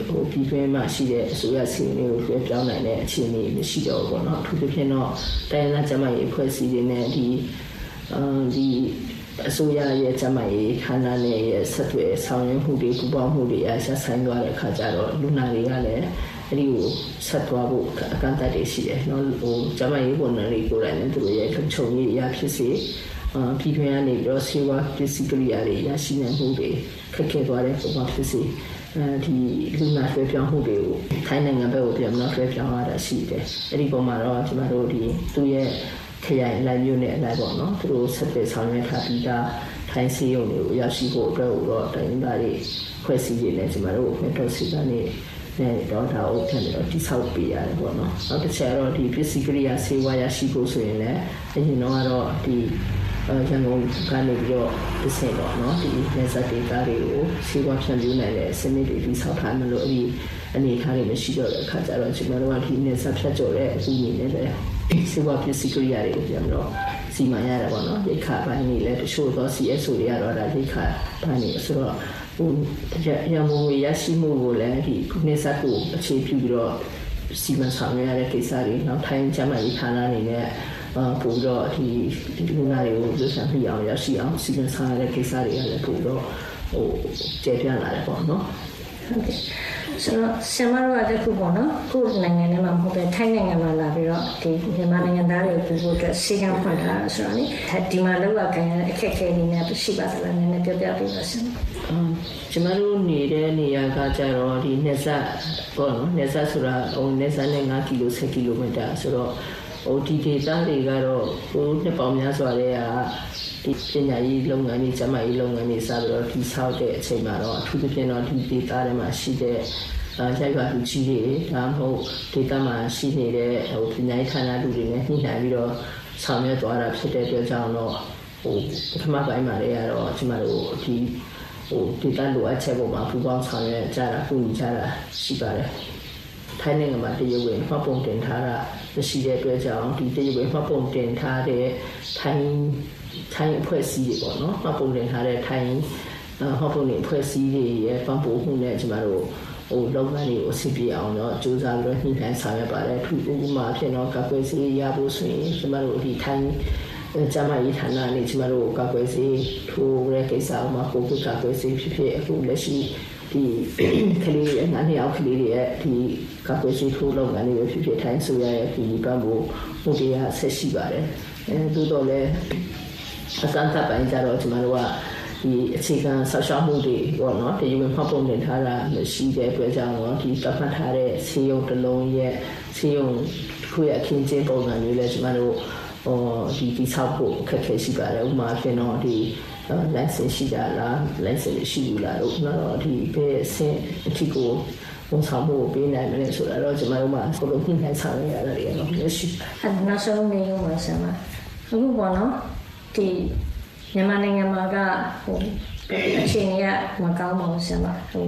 ဟိုဒီတွင်းမှာရှိတဲ့အစိုးရစီယုံတွေကိုလွှဲပြောင်းနိုင်တဲ့အခြေအနေမရှိတော့ဘူးပေါ့နော်အထူးသဖြင့်တော့တိုင်းဒေသကျမကြီးအဖွဲ့အစည်းတွေနဲ့ဒီအာဒီအစိုးရရဲ့ကျမရေးဌာနနဲ့ရဲ့ဆက်သွယ်ဆောင်ရွက်မှုတွေပူးပေါင်းမှုတွေအဆက်ဆိုင်သွားတဲ့အခါကျတော့လူနာတွေကလည်း အဲ့ဒီကိုဆက်သွားဖို့အကန့်အသတ်တွေရှိတယ်နော်ဟိုကျမရေးဝန်ထမ်းတွေကိုယ်တိုင်လည်းသူတို့ရဲ့လုံခြုံရေးအရာဖြစ်စေပြည်တွင်းကနေပြီးတော့ဆေးဝါးပစ္စည်းကိရိယာတွေရရှိနိုင်မှုတွေခက်ခဲသွားတဲ့ပုံမှာဖြစ်စီအဲဒီလူနာဆွဲပြောင်းမှုတွေကိုထိုင်းနိုင်ငံဘက်ကိုပြန်ပြီးတော့ဆွဲပြောင်းရတာရှိတယ်အဲ့ဒီပုံမှာတော့ကျမတို့ဒီသူ့ရဲ့ခရိုင်လိုက်မျိုးနဲ့အလိုက်ပေါ့နော်သူတို့ဆက်သွယ်ဆောင်ရွက်ထားပြီးသားထိုင်းစီးရုံတွေကိုရောက်ရှိဖို့အတွက်တော့တိုင်းသားတွေဖွဲ့စည်းနေတယ်ကျမတို့မြတ်တော်စီကနေ နဲ့ဒေါက်တာအုပ်ထက်ပြီးတော့တိဆောက်ပေးရတယ်ပေါ့နော်နောက်တစ်ချက်ကတော့ဒီပစ္စည်းကရိယာဆေးဝါးရရှိဖို့ဆိုရင်လည်းအရင်တော့ကတော့ဒီရန်ကုန်ကနေပြီးတော့ပြစင်ပေါ့နော်ဒီ laser data တွေကိုဆေးဝါးဖြန့်ဖြူးနိုင်တဲ့စနစ်တွေပြီးဆောက်ထားမှလို့အဲ့ဒီအနေအထားတွေမရှိတော့တဲ့အခါကျတော့ကျွန်တော်တို့ကဒီ laser ဖြတ်ကျော်တဲ့အစီအမံတွေလည်းဆေးဝါးပစ္စည်းကရိယာတွေကိုပြန်တော့စီမံရတာပေါ့နော်ရိခါပိုင်းတွေလည်းတချို့သော CSO တွေကတော့ဒါရိခါပိုင်းတွေဆိုတော့ ဟိုရမုံဝေရရှိမှုကိုလည်းဒီနေဆက်ကိုအခြေပြုပြီးတော့စီမံဆောင်ရွက်ရတဲ့ကိစ္စတွေနောက်ထိုင်းကျမ်းမာရေးဌာနအနေနဲ့ပို့တော့ဒီလူနာတွေကိုလွတ်ဆန်ပြအောင်ရရှိအောင်စီမံဆောင်ရတဲ့ကိစ္စတွေကလည်းပို့တော့ဟိုကျေပြန့်လာတယ်ပေါ့နော်ဟုတ်ကဲ့ ဆိုတော့ဆင်မတို့ကတခုပေါ့နော်ကိုယ်နိုင်ငံထဲမှာမဟုတ်ပဲထိုင်းနိုင်ငံမှာလာပြီးတော့ဒီမြန်မာနိုင်ငံသားတွေကိုပြုဖို့အတွက်စီကံဖွင့်ထားတာဆိုတော့လေဒီမှာလောက်ရခိုင်ရတဲ့အခက်အခဲတွေနဲ့ရှိပါသလားနည်းနည်းပြောပြပေးပါဆင်ကျမတို့နေတဲ့နေရာကကြတော့ဒီနေဆက်ပေါ့နော်နေဆက်ဆိုတာဟိုနေဆက်နဲ့5ကီလို10ကီလိုမီတာဆိုတော့ဟိုဒီဒေသတွေကတော့ဟိုနှစ်ပေါင်းများစွာတဲ့ကဒီ ပညာရေးလုပ်ငန်းတွေကျမရေးလုပ်ငန်းတွေစပြီးတော့ဒီဆောက်တဲ့အချိန်မှာတော့အထူးသဖြင့်တော့ဒီဒေသတွေမှာရှိတဲ့အဲရိုက်ပါလူကြီးတွေဒါမှမဟုတ်ဒေသမှာရှိနေတဲ့ဟိုပညာရေးဌာနလူတွေနဲ့ညှိနှိုင်းပြီးတော့ဆောင်ရွက်သွားတာဖြစ်တဲ့အတွက်ကြောင့်တော့ဟိုပထမပိုင်းမှာလည်းကတော့ကျမတို့ဒီဟိုဒေသလိုအပ်ချက်ပေါ်မှာပူပေါင်းဆောင်ရွက်ကြတာပြုကြတာရှိပါတယ်ထိုင်းနိုင်ငံမှာတရုတ်ဝင်မှတ်ပုံတင်ထားတာမရှိတဲ့အတွက်ကြောင့်ဒီတရုတ်ဝင်မှတ်ပုံတင်ထားတဲ့ထိုင်း ထိုင်းအဖွဲ့အစည်းတွေပေါ့နော်မှတ်ပုံတင်ထားတဲ့ထိုင်းမှတ်ပုံတင်အဖွဲ့အစည်းတွေရဲ့ပံ့ပိုးမှုနဲ့ကျမတို့ဟိုလုပ်ငန်းတွေကိုအဆင်ပြေအောင်တော့စူးစမ်းပြီးညှိနှိုင်းဆောင်ရွက်ပါတယ်ထူဥပမာဖြစ်တော့ကကွယ်စီရဖို့ဆိုရင်ကျမတို့ဒီထိုင်းကျမရေးဌာနနဲ့ကျမတို့ကကွယ်စီထိုးရဲကိစ္စမှာကိုယ်ကကွယ်စီဖြစ်ဖြစ်အခုလက်ရှိဒီကလေးရဲ့ငါးနှစ်အောက်ကလေးတွေရဲ့ဒီကကွယ်စီထိုးလုပ်ငန်းတွေဖြစ်ဖြစ်ထိုင်းဆိုရရဲ့ဒီပံ့ပိုးမှုတရားဆက်ရှိပါတယ်အဲသို့တော်လည်း အစမ်းသပ်ပိုင်းကြတော့ကျမတို့ကဒီအခြေခံဆောက်ရှောက်မှုတွေပေါ့နော်ဒီဝင်မှတ်ပုံတင်ထားတာမရှိတဲ့အတွက်ကြောင့်တော့ဒီတတ်မှတ်ထားတဲ့ဆေးရုံတစ်လုံးရဲ့ဆေးရုံတစ်ခုရဲ့အခင်းကျင်းပုံစံမျိုးလဲကျမတို့ဟိုဒီဒီဆောက်ဖို့အခက်အခဲရှိပါတယ်ဥပမာဖြစ်တော့ဒီ license ရှိကြလား license ရှိဘူးလားတို့တော့ဒီဘယ်အဆင့်အထိကိုဝန်ဆောင်မှုပေးနိုင်မလဲဆိုတာတော့ကျမတို့မှကိုလိုပြင်နိုင်ဆောင်ရတာတွေတော့ရှိအဲနောက်ဆုံးနေရုံမှာဆရာမအခုပေါ့နော် ဒီမြန်မာနိုင်ငံမှာကဟိုအခြေအနေကမကောင်းပါဘူးဆရာမဟို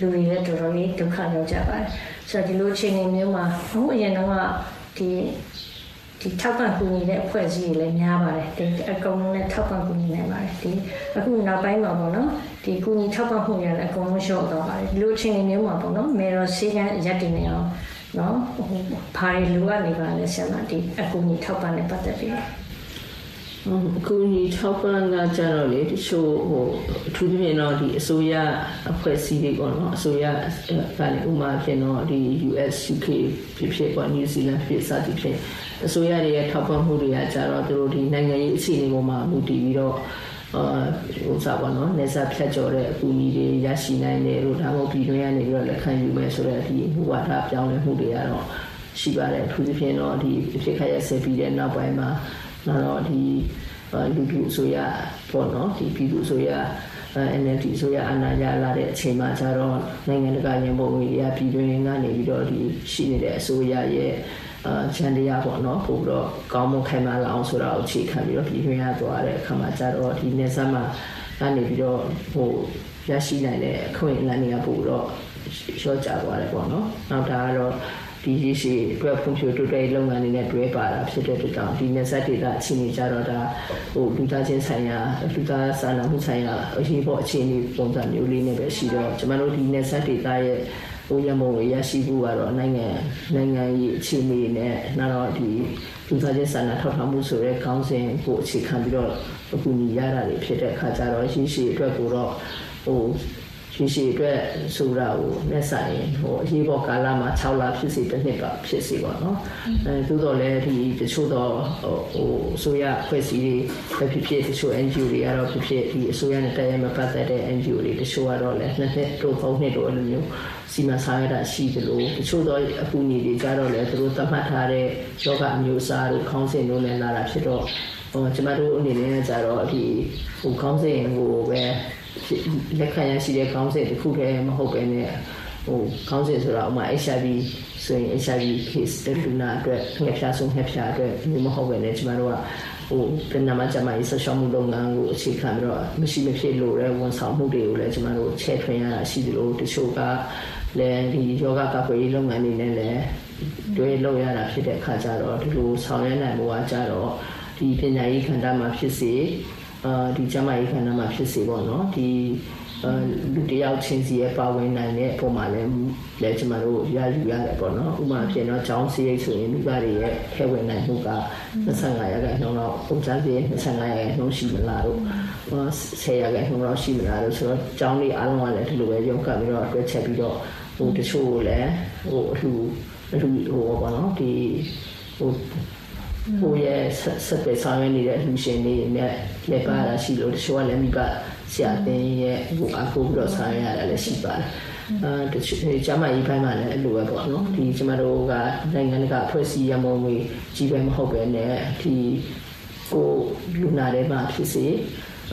လူတွေလည်းတော်တော်လေးဒုက္ခရောက်ကြပါတယ်ဆိုတော့ဒီလိုအခြေအနေမျိုးမှာဟိုအရင်တော့ဒီဒီထောက်ပံ့ကူညီတဲ့အဖွဲ့အစည်းတွေလည်းများပါတယ်ဒီအကုန်လုံးလည်းထောက်ပံ့ကူညီနိုင်ပါတယ်ဒီအခုနောက်ပိုင်းမှာပေါ့နော်ဒီကူညီထောက်ပံ့မှုတွေလည်းအကုန်လုံးရှော့တော့ပါတယ်ဒီလိုအခြေအနေမျိုးမှာပေါ့နော်မေရောစီကံရက်တင်နေအောင်နော်ဟိုဘာတွေလိုအပ်နေပါလဲဆရာမဒီအကူအညီထောက်ပံ့နဲ့ပတ်သက်ပြီး အခုဒီထောက်ပံ့ကကြတော့လေတချို့ဟိုအထူးသဖြင့်တော့ဒီအစိုးရအဖွဲ့အစည်းတွေပေါ့နော်အစိုးရကလည်းဥမာဖြစ်တော့ဒီ US UK ဖြစ်ဖြစ်ပေါ့ New Zealand ဖြစ်စသည်ဖြင့်အစိုးရတွေရဲ့ထောက်ပံ့မှုတွေကကြတော့သူတို့ဒီနိုင်ငံရေးအခြေအနေပေါ်မှာမူတည်ပြီးတော့အာဟိုစားပါတော့နေစားဖြတ်ကျော်တဲ့အကူအညီတွေရရှိနိုင်တယ်လို့ဒါမှမဟုတ်ပြည်တွင်းကနေပြီးတော့လက်ခံယူမယ်ဆိုတဲ့ဒီဟိုဝါဒပြောင်းလဲမှုတွေကတော့ရှိပါတယ်အထူးသဖြင့်တော့ဒီဖြစ်ခရရဆက်ပြီးတဲ့နောက်ပိုင်းမှာ တော့ဒီလူလူဆိုရပေါ့နော်ဒီပြည်သူဆိုရ NLD ဆိုရအနာရလာတဲ့အချိန်မှာကျတော့နိုင်ငံတကာရင်ပုံငွေတွေကပြည်တွင်းကနေပြီးတော့ဒီရှိနေတဲ့အစိုးရရဲ့အာချန်တရားပေါ့နော်ပို့ပြီးတော့ကောင်းမွန်ခိုင်မာလာအောင်ဆိုတာကိုအခြေခံပြီးတော့ပြည်တွင်းရသွားတဲ့အခါမှာကျတော့ဒီနေဆက်မှာကနေပြီးတော့ဟိုရရှိနိုင်တဲ့အခွင့်အလမ်းတွေကပို့တော့ရှော့ကြသွားတယ်ပေါ့နော်နောက်ဒါကတော့ ဒီရရှိအတွက်ဖွံ့ဖြိုးတိုးတက်လုပ်ငန်းတွေနဲ့တွဲပါတာဖြစ်တဲ့အတွက်ကြောင့်ဒီနယ်စပ်ဒေသအခြေအနေကြတော့ဒါဟိုလူသားချင်းဆိုင်ရာလူသားစာနာမှုဆိုင်ရာအရေးပေါ်အခြေအနေပုံစံမျိုးလေးနဲ့ပဲရှိတော့ကျွန်တော်တို့ဒီနယ်စပ်ဒေသရဲ့ဟိုရမုံရရှိဖို့ကတော့နိုင်ငံနိုင်ငံရေးအခြေအနေနဲ့နောက်တော့ဒီလူသားချင်းစာနာထောက်ထားမှုဆိုတဲ့ခေါင်းစဉ်ကိုအခြေခံပြီးတော့အခုညီရတာတွေဖြစ်တဲ့အခါကျတော့ရရှိရှိအတွက်ကိုတော့ဟို ရရှည်ရှည်အတွက်ဆိုတာကိုနဲ့ဆိုင်ဟိုအရေးပေါ်ကာလမှာ6လဖြစ်စီတစ်နှစ်ပါဖြစ်စီပေါ့နော်အဲသို့တော်လည်းဒီတချို့တော့ဟိုအစိုးရဖွဲ့စည်းတွေဖြစ်ဖြစ်တချို့ NGO တွေကတော့ဖြစ်ဖြစ်ဒီအစိုးရနဲ့တရားမပတ်သက်တဲ့ NGO တွေတချို့ကတော့လည်းနှစ်နှစ်တို့သုံးနှစ်တို့အဲ့လိုမျိုးစီမံဆောင်ရွက်တာရှိသလိုတချို့တော့အကူအညီတွေကြတော့လည်းသူတို့သတ်မှတ်ထားတဲ့ယောဂအမျိုးအစားတို့ခေါင်းစဉ်တို့နဲ့လာတာဖြစ်တော့ဟိုကျမတို့အနေနဲ့ကြတော့ဒီဟိုခေါင်းစဉ်ကိုပဲ လက်ခံရရှိတဲ့ခေါင်းစဉ်တစ်ခုတည်းမဟုတ်ပဲねဟိုခေါင်းစဉ်ဆိုတာဥမာ HIV ဆိုရင် HIV case တဲ့လူနာအတွက်ငှက်ဖျားဆုံးငှက်ဖျားအတွက်မျိုးမဟုတ်ပဲねကျမတို့ကဟိုပြန်နာမကျမရေးဆက်ရှောက်မှုလုပ်ငန်းကိုအခြေခံပြီးတော့မရှိမဖြစ်လို့တဲ့ဝန်ဆောင်မှုတွေကိုလည်းကျမတို့ချဲ့ထွင်ရတာရှိသလိုတချို့ကလည်းဒီယောဂကာကွယ်ရေးလုပ်ငန်းတွေနဲ့လည်းတွဲလုပ်ရတာဖြစ်တဲ့အခါကျတော့ဒီလိုဆောင်ရွက်နိုင်ဖို့ကကြတော့ဒီပညာရေးခန္ဓာမှာဖြစ်စေ အာဒီကျမရေးခန္ဓာမှာဖြစ်စေပေါ့နော်ဒီလူတယောက်ချင်းစီရဲ့ပါဝင်နိုင်တဲ့ပုံမှာလည်းလည်းကျမတို့ရယူရတယ်ပေါ့နော်ဥပမာဖြစ်တော့ကျောင်းစရိတ်ဆိုရင်မိဘတွေရဲ့ထဲဝင်နိုင်မှုက25ရာခိုင်နှုန်းတော့ပုံစံပြည့်25ရာခိုင်နှုန်းရှိမလားတို့10ရာခိုင်နှုန်းတော့ရှိမလားတို့ဆိုတော့ကျောင်းလေးအားလုံးကလည်းဒီလိုပဲရုံးကပ်ပြီးတော့အတွဲချက်ပြီးတော့ဟိုတချို့လည်းဟိုအလှအလှဟိုပေါ့နော်ဒီဟို ဟိုရဲ့ဆက်ပဲဆောင်ရွက်နေတဲ့လူရှင်တွေနဲ့လက်ပါတာရှိလို့တချို့ကလည်းမိဘဆရာတင်ရဲ့ဟိုအခုပြီးတော့ဆောင်ရွက်ရတာလည်းရှိပါတယ်အာတချို့ကျမကြီးပိုင်းမှာလည်းအဲ့လိုပဲပေါ့နော်ဒီကျမတို့ကနိုင်ငံတကာအဖွဲ့အစည်းရမုံတွေကြီးပဲမဟုတ်ပဲနဲ့ဒီကိုလူနာတွေမှာဖြစ်စေ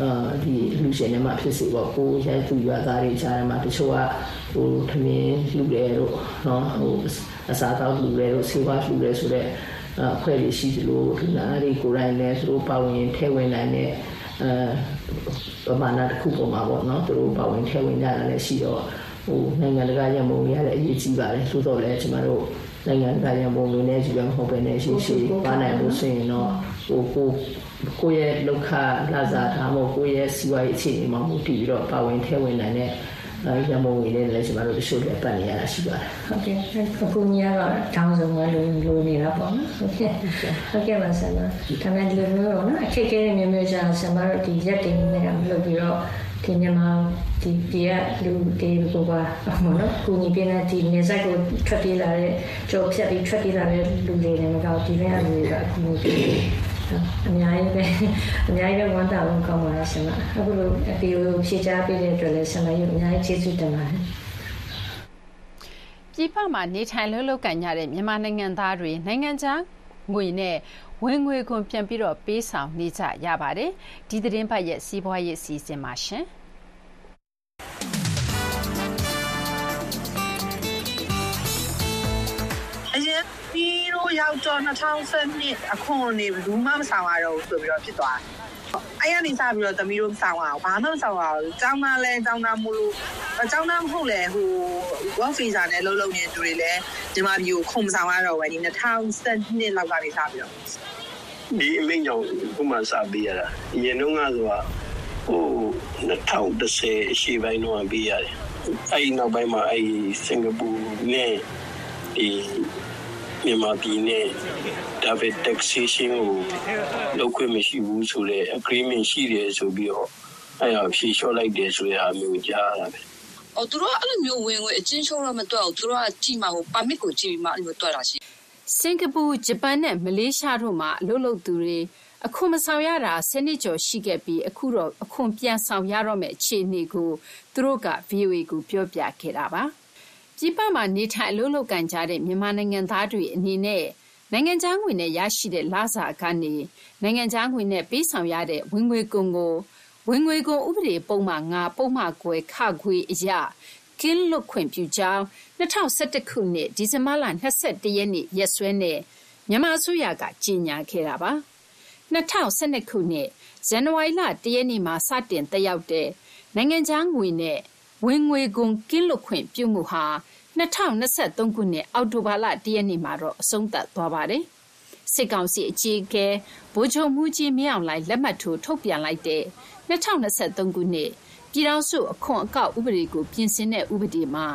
အာဒီလူရှင်တွေမှာဖြစ်စေပေါ့ကိုရိုက်သူရွာသားတွေကြားထဲမှာတချို့ကဟိုထမင်းလူတယ်တို့နော်ဟိုအစားတောက်လူတယ်တို့ဆေးဝါးလူတယ်ဆိုတော့ အဖွဲ့တွေရှိသလိုဒီနားတွေကိုယ်တိုင်လည်းသူတို့ပါဝင်ထဲဝင်နိုင်တဲ့အဲပမာဏတစ်ခုပေါ်မှာပေါ့နော်သူတို့ပါဝင်ထဲဝင်ကြတာလည်းရှိတော့ဟိုနိုင်ငံတကာရမုံရလည်းအရေးကြီးပါတယ်သို့တော့လည်းကျမတို့နိုင်ငံတကာရမုံတွေနဲ့ကြီးပဲမဟုတ်ပဲနဲ့ရှိရှိပါနိုင်လို့ဆိုရင်တော့ဟိုကိုကိုယ့်ရဲ့လောက်ခလာစားထားမို့ကိုယ့်ရဲ့စီးပွားရေးအခြေအနေမှာမူတည်ပြီးတော့ပါဝင်ထဲဝင်နိုင်တဲ့ ရမုံဝင်နေလည်းကျွန်တော်တို့တချို့လည်းပတ်နေရတာရှိပါတယ်ဟုတ်ကဲ့အခုညကတော့တောင်းဆုံးကလိုလိုနေတာပေါ့နော်ဟုတ်ကဲ့ဟုတ်ကဲ့ပါဆရာဒါမဲ့ဒီလိုမျိုးတော့နော်အခက်အခဲတွေမျိုးမျိုးကြာဆရာတို့ဒီရက်တင်နေရလို့ပြီးတော့ဒီမြန်မာဒီဒီကလူတွေကိုပါမနော်ကိုကြီးပြင်းတဲ့ဒီနေဆက်ကိုထွက်ပြေးလာတဲ့ကြော်ဖြတ်ပြီးထွက်ပြေးလာတဲ့လူတွေလည်းမကောက်ဒီဘက်ကလူတွေကအခုမျိုး အများကြီးပဲအများကြီးပဲဝမ်းသာလို့ကောင်းပါလားရှင်မအခုလိုအပီကိုဖြေချပေးတဲ့အတွက်လည်းရှင်မကြီးအများကြီးကျေးဇူးတင်ပါတယ်ပြည်ပမှာနေထိုင်လို့လောက်ကန်ကြတဲ့မြန်မာနိုင်ငံသားတွေနိုင်ငံခြားငွေနဲ့ဝင်ငွေခွန်ပြန်ပြီးတော့ပေးဆောင်နေကြရပါတယ်ဒီသတင်းပတ်ရဲ့စီးပွားရေးအစီအစဉ်မှာရှင် ရောက်တော့2012အခွန်နေဘူးမှမဆောင်ရတော့ဘူးဆိုပြီးတော့ဖြစ်သွားတယ်အဲ့ရနေစပြီးတော့သမီးတို့ဆောင်အောင်ဘာမှမဆောင်အောင်ကျောင်းသားလဲကျောင်းသားမို့လို့ကျောင်းသားမဟုတ်လဲဟို work visa နဲ့လုံးလုံးနေတူတွေလဲဒီမှာဒီကိုခုံမဆောင်ရတော့ပဲဒီ2012လောက်ကနေစပြီးတော့ဒီအမိန့်ကြောင့်ခုမှစပြီးရတာအရင်တော့ကဆိုတာဟို2010အရှိပိုင်းတော့ပြီးရတယ်အဲ့နောက်ပိုင်းမှာအဲ့စင်ကာပူနဲ့ဒီ မြန်မာပြည်နဲ့ဒါပဲ taxation ကိုလုပ်ခွင့်မရှိဘူးဆိုတဲ့ agreement ရှိတယ်ဆိုပြီးတော့အဲ့ဒါဖြေလျှော့လိုက်တယ်ဆိုတဲ့အားမျိုးကြားရတာပဲ။အော်သူတို့အဲ့လိုမျိုးဝင်ဝင်အချင်းချင်းတော့မတွက်ဘူးသူတို့ကကြည့်မှာဟို permit ကိုကြည့်ပြီးမှအဲ့လိုမျိုးတွက်တာရှိစင်ကာပူဂျပန်နဲ့မလေးရှားတို့မှာအလုပ်လုပ်သူတွေအခွန်မဆောင်ရတာဆယ်နှစ်ကျော်ရှိခဲ့ပြီးအခုတော့အခွန်ပြန်ဆောင်ရတော့မယ့်အခြေအနေကိုသူတို့က VOA ကိုပြောပြခဲ့တာပါ။ ပြည်ပမှာနေထိုင်အလုပ်လုပ်ကိုင်ကြတဲ့ မြန်မာနိုင်ငံသားတွေအနေနဲ့ နိုင်ငံခြားငွေနဲ့ရရှိတဲ့ လစာကနေ နိုင်ငံခြားငွေနဲ့ပေးဆောင်ရတဲ့ ဝင်ငွေခွန်ကို ဝင်ငွေခွန်ဥပဒေပုဒ်မ ၅ ပုဒ်မခွဲ(ခ)အရ ကင်းလွတ်ခွင့်ပြုကြောင်း ၂၀၁၁ ခုနှစ် ဒီဇင်ဘာလ ၂၁ ရက်နေ့ ရက်စွဲနဲ့ မြန်မာအစိုးရက ကြေညာခဲ့တာပါ။၂၀၁၂ ခုနှစ် ဇန်နဝါရီလ ၁ ရက်နေ့မှာ စတင်သက်ရောက်တဲ့ နိုင်ငံခြားငွေနဲ့ ဝင်ငွေခွန်ကင်းလွတ်ခွင့်ပြုမှုဟာ၂၀၂၃ခုနှစ်အောက်တိုဘာလ၁ရက်နေ့မှာတော့အဆုံးသတ်သွားပါတယ်။စစ်ကောင်စီအကြီးအကဲဗိုလ်ချုပ်မှူးကြီးမင်းအောင်လှိုင်လက်မှတ်ထိုးထုတ်ပြန်လိုက်တဲ့၂၀၂၃ခုနှစ်ပြည်ထောင်စုအခွန်အကောက်ဥပဒေကိုပြင်ဆင်တဲ့ဥပဒေမှာ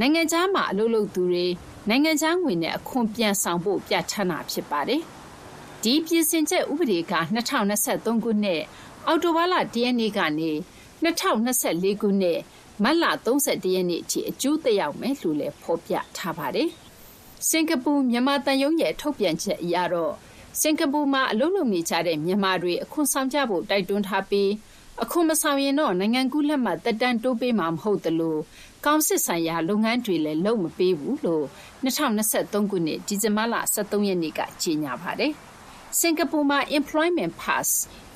နိုင်ငံခြားမှာအလုပ်လုပ်သူတွေနိုင်ငံခြားငွေနဲ့အခွန်ပြန်ဆောင်ဖို့ပြဌာန်းတာဖြစ်ပါတယ်။ဒီပြင်ဆင်ချက်ဥပဒေက၂၀၂၃ခုနှစ်အောက်တိုဘာလ၁ရက်နေ့ကနေ၂၀၂၄ခုနှစ် မတ်လ31ရက်နေ့အထိအကျိုးသက်ရောက်မယ်လို့လည်းဖော်ပြထားပါတယ်။စင်ကာပူမြန်မာတန်ယုံရဲ့ထုတ်ပြန်ချက်အရတော့စင်ကာပူမှာအလုပ်လုပ်နေကြတဲ့မြန်မာတွေအခွန်ဆောင်ကြဖို့တိုက်တွန်းထားပြီးအခွန်မဆောင်ရင်တော့နိုင်ငံကူးလက်မှတ်တက်တန်းတိုးပေးမှာမဟုတ်သလိုကောင်စစ်ဆိုင်ရာလုပ်ငန်းတွေလည်းလုပ်မပေးဘူးလို့2023ခုနှစ်ဒီဇင်ဘာလ23ရက်နေ့ကကြေညာပါတယ်။စင်ကာပူမှာ Employment Pass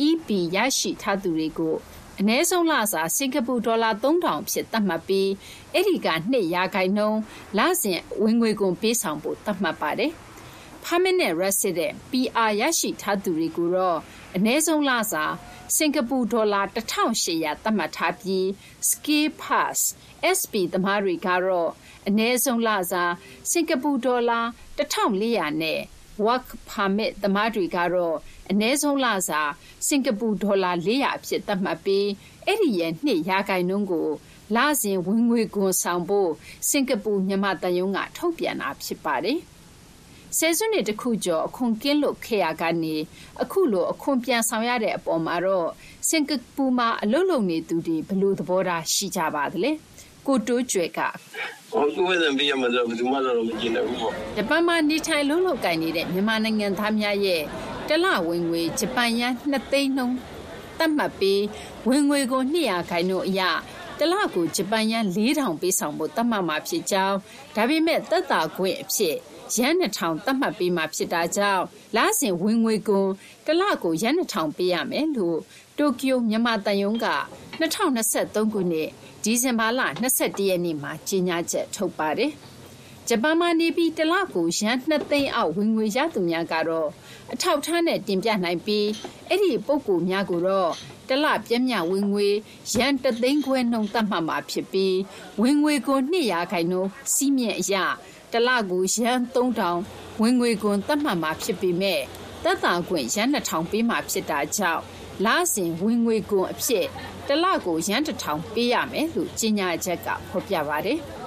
EP ရရှိထားသူတွေကို အနည်းဆုံးလစာ စင်္ကာပူဒေါ်လာ ၃,၀၀၀ အဖြစ် သတ်မှတ်ပြီး အဲဒီက ၂ ရာခိုင်နှုန်း လစဉ် ဝင်ငွေခွန် ပေးဆောင်ဖို့ သတ်မှတ်ပါတယ်။ Permanent Resident (PR) ရရှိထားသူတွေကိုတော့ အနည်းဆုံးလစာ စင်္ကာပူဒေါ်လာ ၁,၈၀၀ သတ်မှတ်ထားပြီး Skill Pass (SP) သမားတွေကတော့ အနည်းဆုံးလစာ စင်္ကာပူဒေါ်လာ ၁,၄၀၀ နဲ့ Work Permit သမားတွေကတော့ အ ਨੇ ဆုံးလစာ စင်ကာပူဒေါ်လာ400အဖြစ် သတ်မှတ်ပြီး အဲ့ဒီရဲ့2ရာခိုင်နှုန်းကို လစဉ် ဝင်ငွေခွန်ဆောင်ဖို့ စင်ကာပူ မြန်မာတန်ယုံကထုတ်ပြန်တာ ဖြစ်ပါတယ်။ဆယ်စုနှစ်တခုကျော် အခွန်ကင်းလွတ်ခဲ့ရကနေ အခုလို အခွန်ပြန်ဆောင်ရတဲ့ အပေါ်မှာတော့ စင်ကာပူမှာ အလုပ်လုပ်နေသူတွေ ဘယ်လို သဘောထား ရှိကြပါသလဲ ကိုတိုးကျွဲကဟိုကိုယ်ဝင်ပြီးရမှာတော့ဘယ်သူမှတော့ မကြည့်နိုင်ဘူးပေါ့ ဂျပန်မှာ နေထိုင်လုံးလုံးကိုင်နေတဲ့ မြန်မာနိုင်ငံသားများရဲ့ တလဝင်ငွေဂျပန်ယန်2သိန်းနှုန်းတတ်မှတ်ပြီးဝင်ငွေကို200ခိုင်နှုန်းအရတလကိုဂျပန်ယန်4000ပေးဆောင်ဖို့တတ်မှတ်မှာဖြစ်ကြောင်းဒါပေမဲ့သက်သာခွင့်အဖြစ်ရန်2000သတ်မှတ်ပေးမှာဖြစ်တာကြောင့်လစဉ်ဝင်ငွေကုန်တလကိုရန်2000ပေးရမယ်လို့တိုကျိုမြန်မာတန်ယုံက2023ခုနှစ်ဒီဇင်ဘာလ22ရက်နေ့မှာကြေညာချက်ထုတ်ပါတယ်။ဂျပန်မှာနေပြီးတလကိုရန်2သိန်းအောက်ဝင်ငွေရသူများကတော့ အထောက်ထားနဲ့တင်ပြနိုင်ပြီးအဲ့ဒီပုံကူများကိုတော့တလပြည့်မြဝင်ငွေရန်တသိန်းခွဲနှုန်းသတ်မှတ်မှာဖြစ်ပြီးဝင်ငွေကို200ခိုင်နှုန်းစီးမြင့်အရာတလကိုရန်3000ဝင်ငွေခွန်သတ်မှတ်မှာဖြစ်ပေမဲ့သက်သာခွင့်ရန်2000ပေးမှာဖြစ်တာကြောင့်လစဉ်ဝင်ငွေခွန်အဖြစ်တလကိုရန်1000ပေးရမယ်လို့ကြေညာချက်ကဖော်ပြပါတယ်။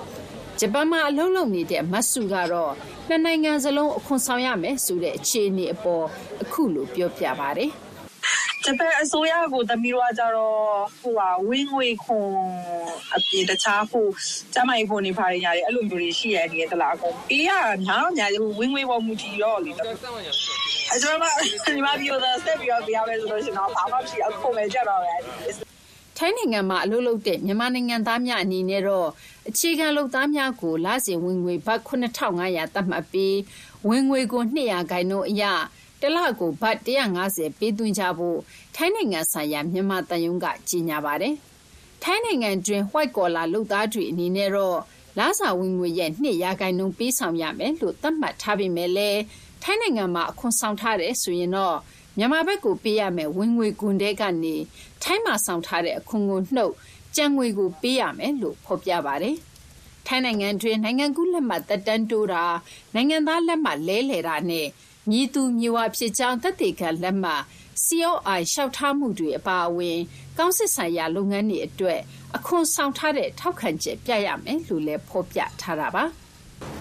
ဂျပန်မှာ အလုံးလုံးနေတဲ့မတ်စုကတော့ နှစ်နိုင်ငံစလုံး အခွန်ဆောင်ရမယ်ဆိုတဲ့ အခြေအနေအပေါ် အခုလို ပြောပြပါတယ်။ဂျပန်အစိုးရကို သမီးတို့ကကြတော့ဟိုဟာဝင်းငွေခွန်အပြင် တခြားဟိုကျမကြီးခွန်နေပါရရတယ်အဲ့လိုမျိုးတွေ ရှိရတယ် တလားကုန် ပေးရများတော့များဝင်းငွေပေါ် မူတည်တော့လေအဲ့တော့မှဒီမှာပြီးတော့ဆက်ပြီးတော့ပြရမယ်ဆိုလို့ရှင်တော့ ဘာမှမရှိအခုပဲကြတော့ပဲထိုင်းနိုင်ငံမှာ အလုပ်လုပ်တဲ့ မြန်မာနိုင်ငံသားများ အနေနဲ့တော့ အခြေခံလုပ်သားများကိုလစဉ်ဝင်ငွေဘတ်9500သတ်မှတ်ပြီးဝင်ငွေကို200ခိုင်နှုန်းအရတလကိုဘတ်150ပေးသွင်းကြဖို့ထိုင်းနိုင်ငံဆိုင်ရာမြန်မာတန်ယုံကကြေညာပါတယ်။ထိုင်းနိုင်ငံတွင် white collar လုပ်သားတွေအနေနဲ့တော့လစာဝင်ငွေရဲ့2ရာခိုင်နှုန်းပေးဆောင်ရမယ်လို့သတ်မှတ်ထားပေမဲ့လည်းထိုင်းနိုင်ငံမှာအခွန်ဆောင်ထားတဲ့ဆိုရင်တော့မြန်မာဘက်ကိုပေးရမယ်ဝင်ငွေကွန်တဲကနေထိုင်းမှာဆောင်ထားတဲ့အခွန်ကိုနှုတ် ကြံငွေကိုပေးရမယ်လို့ဖော်ပြပါတယ်။ထိုင်းနိုင်ငံတွင်နိုင်ငံကူးလက်မှတ်တက်တန်းတိုးတာနိုင်ငံသားလက်မှတ်လဲလှယ်တာနဲ့မြည်သူမြဝဖြစ်ကြောင်းသက်သေခံလက်မှတ် COI လျှောက်ထားမှုတွေအပါအဝင် ကောင်းစစ်ဆိုင်ရာလုပ်ငန်းတွေအတွက်အခွန်ဆောင်ထားတဲ့ထောက်ခံချက်ပြရမယ်လို့လည်းဖော်ပြထားတာပါ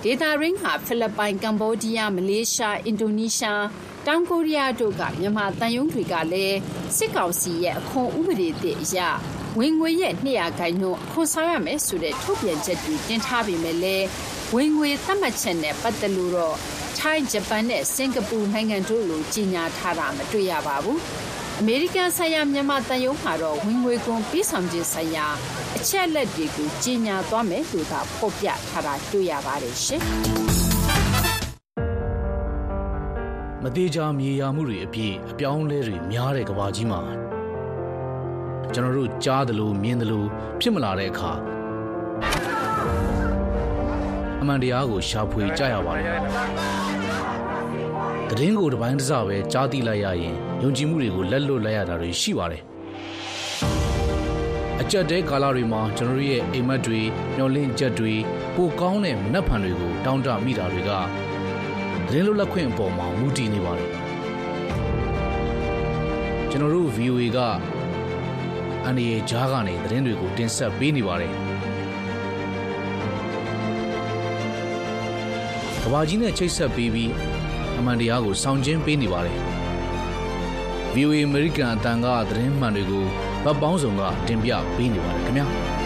ဒေတာရင်းဟာ ဖိလစ်ပိုင် ကမ္ဘောဒီးယား မလေးရှား အင်ဒိုနီးရှား တောင်ကိုရီးယားတို့က မြန်မာတန်ယုံတွေကလည်း စစ်ကောင်စီရဲ့ အခွန်ဥပဒေသစ်အရ ဝင်ငွေရဲ့200ခိုင်နှုန်း အခွန်ဆောင်ရမယ်ဆိုတဲ့ ထုတ်ပြန်ချက်တွေ တင်ထားပေမဲ့လည်း ဝင်ငွေသတ်မှတ်ချက်နဲ့ ပတ်သက်လို့တော့ ထိုင်း ဂျပန်နဲ့ စင်ကာပူနိုင်ငံတို့လို ကြီးညာထားတာ မတွေ့ရပါဘူး။ အမေရိကန်ဆိုင်ရာမြန်မာတန်ယုံမှာတော့ဝင်ငွေကွန်ပြည်ဆောင်ခြင်းဆိုင်ရာအချက်လက်တွေကိုကြီးညာသွားမယ်လို့သာဖော်ပြထားတာတွေ့ရပါတယ်ရှင်။မသေးချာမြေယာမှုတွေအပြည့်အပြောင်းလဲတွေများတဲ့ကဘာကြီးမှာကျွန်တော်တို့ကြားတယ်လို့မြင်တယ်လို့ဖြစ်မလာတဲ့အခါအမှန်တရားကိုရှာဖွေကြရပါတယ်။ တည်င်းကိုတစ်ပိုင်းတစ်စပဲကြားသိလိုက်ရရင်ယုံကြည်မှုတွေကိုလက်လွတ်လိုက်ရတာတွေရှိပါတယ်။အကြက်တဲကာလတွေမှာကျွန်တော်ရဲ့အိမ်မက်တွေမျောလင့်ချက်တွေပိုကောင်းတဲ့မနှက်ဖန်တွေကိုတောင်းတမိတာတွေကတည်င်းလွတ်လပ်ခွင့်အပေါ်မှာမူတည်နေပါတယ်။ကျွန်တော်တို့ VOA ကအန်ဒီရဲ့ဂျားကနေသတင်းတွေကိုတင်ဆက်ပေးနေပါတယ်။ကဘာကြီးနဲ့ချိတ်ဆက်ပေးပြီး အမှန်တရားကိုဆောင်ကျဉ်ပေးနေပါတယ်။ VOA American အတန်ကသတင်းမှန်တွေကိုဗတ်ပေါင်းစုံကတင်ပြပေးနေပါတယ်ခင်ဗျာ။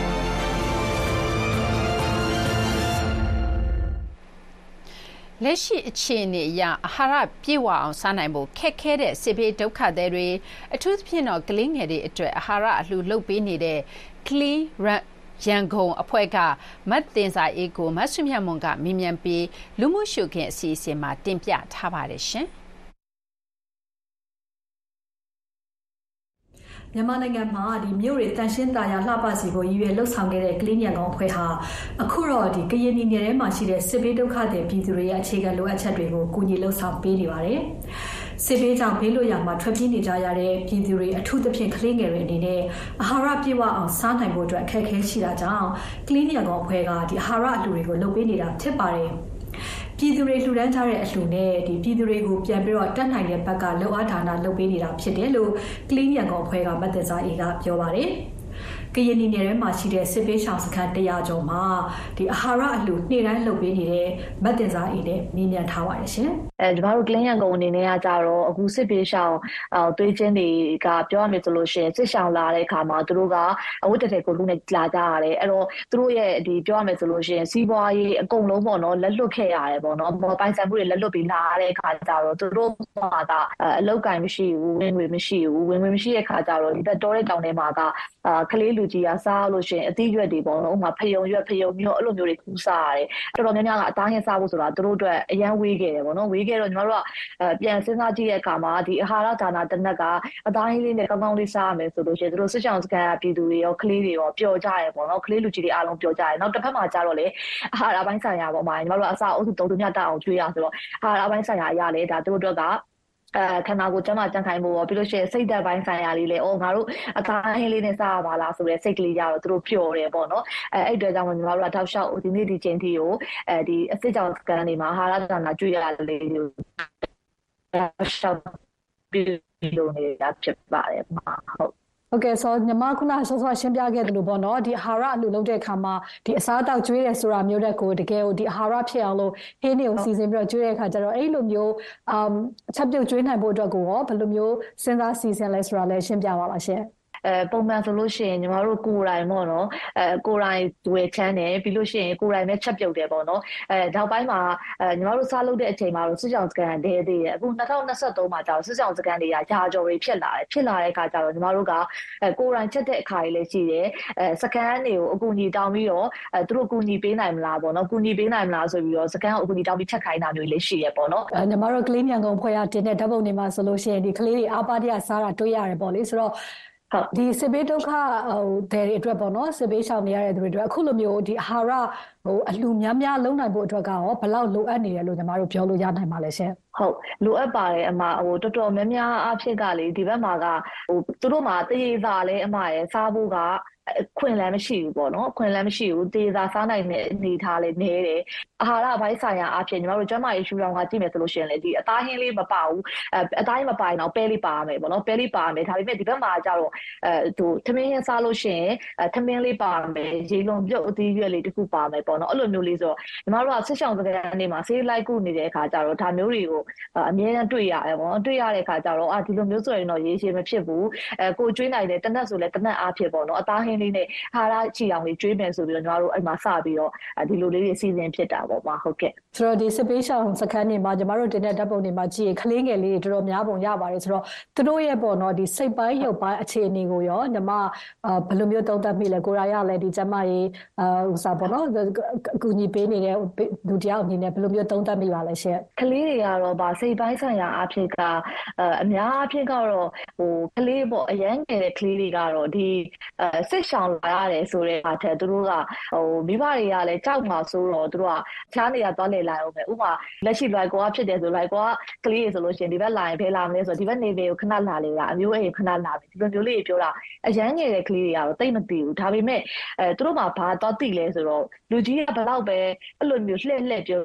လက်ရှိအခြေအနေအရအာဟာရပြည့်ဝအောင်စားနိုင်ဖို့ခက်ခဲတဲ့စစ်ဘေးဒုက္ခတွေအထူးသဖြင့်တော့ကလေးငယ်တွေအတွက်အာဟာရအလှူလုပ်ပေးနေတဲ့ Clean ရန်ကုန်အဖွဲ့ကမတ်တင်စာအေးကိုမဆုမြတ်မွန်ကမေးမြန်းပြီးလူမှုရှုခင်းအစီအစဉ်မှာတင်ပြထားပါတယ်ရှင်။မြန်မာနိုင်ငံမှာဒီမြို့တွေတန်ရှင်းတာယာလှပစီကိုရည်ရွယ်လှုပ်ဆောင်ခဲ့တဲ့ကလေးညံကောင်အဖွဲ့ဟာအခုတော့ဒီကရင်ပြည်နယ်ထဲမှာရှိတဲ့စစ်ဘေးဒုက္ခတွေပြည်သူတွေရဲ့အခြေခံလိုအပ်ချက်တွေကိုကူညီလှုပ်ဆောင်ပေးနေပါတယ်။ စစ်ဘေးကြောင့်ဘေးလွတ်ရာမှာထွက်ပြေးနေကြရတဲ့ပြည်သူတွေအထူးသဖြင့်ကလေးငယ်တွေအနေနဲ့အာဟာရပြည့်ဝအောင်စားနိုင်ဖို့အတွက်အခက်အခဲရှိတာကြောင့်ကလေးညံကောင်အဖွဲ့ကဒီအာဟာရအလှူတွေကိုလုပ်ပေးနေတာဖြစ်ပါတယ်။ပြည်သူတွေလှူဒန်းကြတဲ့အလှူနဲ့ဒီပြည်သူတွေကိုပြန်ပြီးတော့တက်နိုင်တဲ့ဘက်ကလောက်အားဌာနလုပ်ပေးနေတာဖြစ်တယ်လို့ကလင်းရန်ကောင်ဖွဲ့ကမတ်သက်စာအေကပြောပါတယ်။က ရင်ပြည်နယ်ထဲမှာရှိတဲ့စစ်ပေးရှောင်စခန်း100ကျော်မှာဒီအာဟာရအလှူနေ့တိုင်းလုပ်ပေးနေတဲ့မတ်တင်စာအေးနဲ့မြင်မြန်ထားပါတယ်ရှင်။အဲဒီမှာတို့ကလင်းရန်ကုန်အနေနဲ့ကကြတော့အခုစစ်ပေးရှောင်သွေးချင်းတွေကပြောရမယ်ဆိုလို့ရှိရင်စစ်ရှောင်လာတဲ့အခါမှာသူတို့ကအဝတ်တထည်ကိုလူနဲ့လာကြရတယ်။အဲ့တော့သူတို့ရဲ့ဒီပြောရမယ်ဆိုလို့ရှိရင်စီးပွားရေးအကုန်လုံးပေါ့နော်လက်လွတ်ခဲ့ရတယ်ပေါ့နော်။ပိုင်ဆိုင်မှုတွေလက်လွတ်ပြီးလာတဲ့အခါကျတော့သူတို့ကအလောက်ကင်မရှိဘူးဝင်ငွေမရှိဘူးဝင်ငွေမရှိတဲ့အခါကျတော့ဒီဘက်တော်တဲ့တောင်ထဲမှာကကလေးလူကြီးကစားလို့ရှိရင်အသီးရွက်တွေပေါ့နော်ဥမာဖယုံရွက်ဖယုံမျိုးအဲ့လိုမျိုးတွေခူးစားရတယ်တော်တော်များများကအသားဟင်းစားဖို့ဆိုတာတို့အတွက်အရန်ဝေးခဲ့တယ်ပေါ့နော်ဝေးခဲ့တော့ညီမတို့ကပြန်စဉ်းစားကြည့်တဲ့အခါမှာဒီအာဟာရဒါနာတစ်နက်ကအသားဟင်းလေးနဲ့ကောင်းကောင်းလေးစားရမယ်ဆိုလို့ရှိရင်တို့စစ်ချောင်းစကန်ပြည်သူတွေရောကလေးတွေရောပျော်ကြရပေါ့နော်ကလေးလူကြီးတွေအားလုံးပျော်ကြရနောက်တစ်ဖက်မှာကျတော့လေအာဟာရပိုင်းဆိုင်ရာပေါ့မှာညီမတို့ကအစားအုပ်စုတုံးတုံးမြတ်တအောင်ကျွေးရဆိုတော့အာဟာရပိုင်းဆိုင်ရာအရာလေဒါတို့တို့က အဲခန္ဓာကိုယ်ကျန်းမာကြံ့ခိုင်ဖို့ရောပြီးလို့ရှိရင်စိတ်သက်ပိုင်းဆိုင်ရာလေးလေအော်ငါတို့အသားဟင်းလေးနဲ့စားရပါလားဆိုတဲ့စိတ်ကလေးကြတော့သူတို့ပျော်တယ်ပေါ့နော်အဲအဲ့အတွက်ကြောင့်ညီမတို့ကတောက်လျှောက်ဒီနေ့ဒီချိန်ထိကိုအဲဒီအစစ်ကြောင်စကန်တွေမှာဟာရသနာကျွေးရလေးကိုတောက်လျှောက်ပြီးလို့နေတာဖြစ်ပါတယ်မှာဟုတ် ဟုတ်ကဲ့ဆိုညီမခုနဆောဆောရှင်းပြခဲ့တယ်လို့ပေါ့နော်ဒီအာဟာရအလူလုပ်တဲ့အခါမှာဒီအစားအသောက်ကျွေးတယ်ဆိုတာမျိုးတဲ့ကိုတကယ်ကိုဒီအာဟာရဖြစ်အောင်လို့ဟင်းတွေကိုစီစဉ်ပြီးတော့ကျွေးတဲ့အခါကျတော့အဲ့လိုမျိုးအမ်ချက်ပြုတ်ကျွေးနိုင်ဖို့အတွက်ကိုရောဘယ်လိုမျိုးစဉ်းစားစီစဉ်လဲဆိုတာလည်းရှင်းပြပါပါရှင်။ အဲပုံမှန်ဆိုလို့ရှိရင်ညီမတို့ကိုယ်တိုင်ပေါ့နော်အဲကိုယ်တိုင်ဝယ်ချမ်းတယ်ပြီးလို့ရှိရင်ကိုယ်တိုင်ပဲချက်ပြုတ်တယ်ပေါ့နော်အဲနောက်ပိုင်းမှာအဲညီမတို့စားလုပ်တဲ့အချိန်မှာတော့စစ်ကြောင်စကန်ဒဲသေးတယ်အခု2023မှာကျတော့စစ်ကြောင်စကန်တွေကရာကျော်တွေဖြစ်လာတယ်ဖြစ်လာတဲ့အခါကျတော့ညီမတို့ကအဲကိုယ်တိုင်ချက်တဲ့အခါကြီးလည်းရှိတယ်အဲစကန်တွေကိုအကူအညီတောင်းပြီးတော့အဲသူတို့အကူအညီပေးနိုင်မလားပေါ့နော်အကူအညီပေးနိုင်မလားဆိုပြီးတော့စကန်ကိုအကူအညီတောင်းပြီးချက်ခိုင်းတာမျိုးလေးရှိရပေါ့နော်ညီမတို့ကလေးမြန်ကုန်ဖွဲ့ရတင်တဲ့ဓာတ်ပုံတွေမှာဆိုလို့ရှိရင်ဒီကလေးတွေအားပါတရစားတာတွေ့ရတယ်ပေါ့လေဆိုတော့ ဟုတ်ဒီစစ်ဘေးဒုက္ခဟိုတဲ့အတွက်ပေါ့နော်စစ်ဘေးရှောင်နေရတဲ့သူတွေအတွက်အခုလိုမျိုးဒီအာဟာရ ဟိုအလှများများလုံနိုင်ဖို့အတွက်ကရောဘယ်လောက်လိုအပ်နေတယ်လို့ညီမတို့ပြောလို့ရနိုင်ပါလဲရှင်ဟုတ်လိုအပ်ပါတယ်အမဟိုတော်တော်များများအဖြစ်ကလေဒီဘက်မှာကဟိုသူတို့မှာတရေစာလဲအမရဲ့စားဖို့ကခွင့်လည်းမရှိဘူးပေါ့နော်ခွင့်လည်းမရှိဘူးတေသာစားနိုင်တဲ့အနေထားလေးနေတယ်အာဟာရဘိုင်းဆိုင်ရာအဖြစ်ညီမတို့ကျမရေရှူတောင်ကကြည့်မယ်ဆိုလို့ရှိရင်လေဒီအသားဟင်းလေးမပါဘူးအဲအသားဟင်းမပါရင်တော့ပဲလေးပါမယ်ပေါ့နော်ပဲလေးပါမယ်ဒါပေမဲ့ဒီဘက်မှာကျတော့အဲသူသမင်းဟင်းစားလို့ရှိရင်အဲသမင်းလေးပါမယ်ရေလုံးပြုတ်အသီးရွက်လေးတစ်ခုပါမယ်ပေါ့နော်အဲ့လိုမျိုးလေးဆိုတော့ညီမတို့ကဆက်ဆောင်စကန်နေမှာဆေးလိုက်ကုနေတဲ့အခါကျတော့ဒါမျိုးတွေကိုအမြဲတမ်းတွေ့ရတယ်ပေါ့နော်တွေ့ရတဲ့အခါကျတော့အာဒီလိုမျိုးဆိုရင်တော့ရေရှည်မဖြစ်ဘူးအဲကိုကျွေးနိုင်တယ်တနက်ဆိုလဲတနက်အားဖြစ်ပေါ့နော်အသားဟင်းလေးနဲ့ဟာရချီအောင်လေးကျွေးမယ်ဆိုပြီးတော့ညီမတို့အဲ့မှာစပြီးတော့ဒီလိုလေးတွေအစီအစဉ်ဖြစ်တာပေါ့မှာဟုတ်ကဲ့ဆိုတော့ဒီစပေးရှောင်းစခန်းနေမှာညီမတို့တင်တဲ့ဓာတ်ပုံတွေမှာကြည့်ရင်ကလေးငယ်လေးတွေတော်တော်များပုံရပါတယ်ဆိုတော့သူတို့ရဲ့ပေါ့နော်ဒီစိတ်ပိုင်းရုပ်ပိုင်းအခြေအနေကိုရောညီမဘယ်လိုမျိုးသုံးသပ်မိလဲကိုရာရလည်းဒီကျမကြီးအာဥစားပေါ့နော်အကူညီပေးနေတဲ့လူတယောက်အနေနဲ့ဘယ်လိုမျိုးသုံးသပ်မိပါလဲရှင့်ကလေးတွေကတော့ဗာစိတ်ပိုင်းဆိုင်ရာအဖြစ်ကအများအဖြစ်ကတော့ဟိုကလေးပေါ့အရန်ငယ်တဲ့ကလေးတွေကတော့ဒီအဲစိတ်ရှောင်လာရတယ်ဆိုတဲ့အခါထက်သူတို့ကဟိုမိဘတွေကလည်းကြောက်မှာဆိုတော့သူတို့ကချားနေရသွားလေလာအောင်ပဲဥပမာလက်ရှိလိုက်ကောဖြစ်တယ်ဆိုလိုက်ကောကလေးတွေဆိုလို့ရှိရင်ဒီဘက်လာရင်ဘယ်လာမလဲဆိုတော့ဒီဘက်နေပေကိုခဏလာလေကအမျိုးအိမ်ခဏလာပြီဒီလိုမျိုးလေးပြောတာအရန်ငယ်တဲ့ကလေးတွေကတော့တိတ်မသိဘူးဒါပေမဲ့အဲသူတို့မှဘာတော့သိလဲဆိုတော့လူကြီးကဘယ်တော့ပဲအဲ့လိုမျိုးလှည့်လှည့်ပြော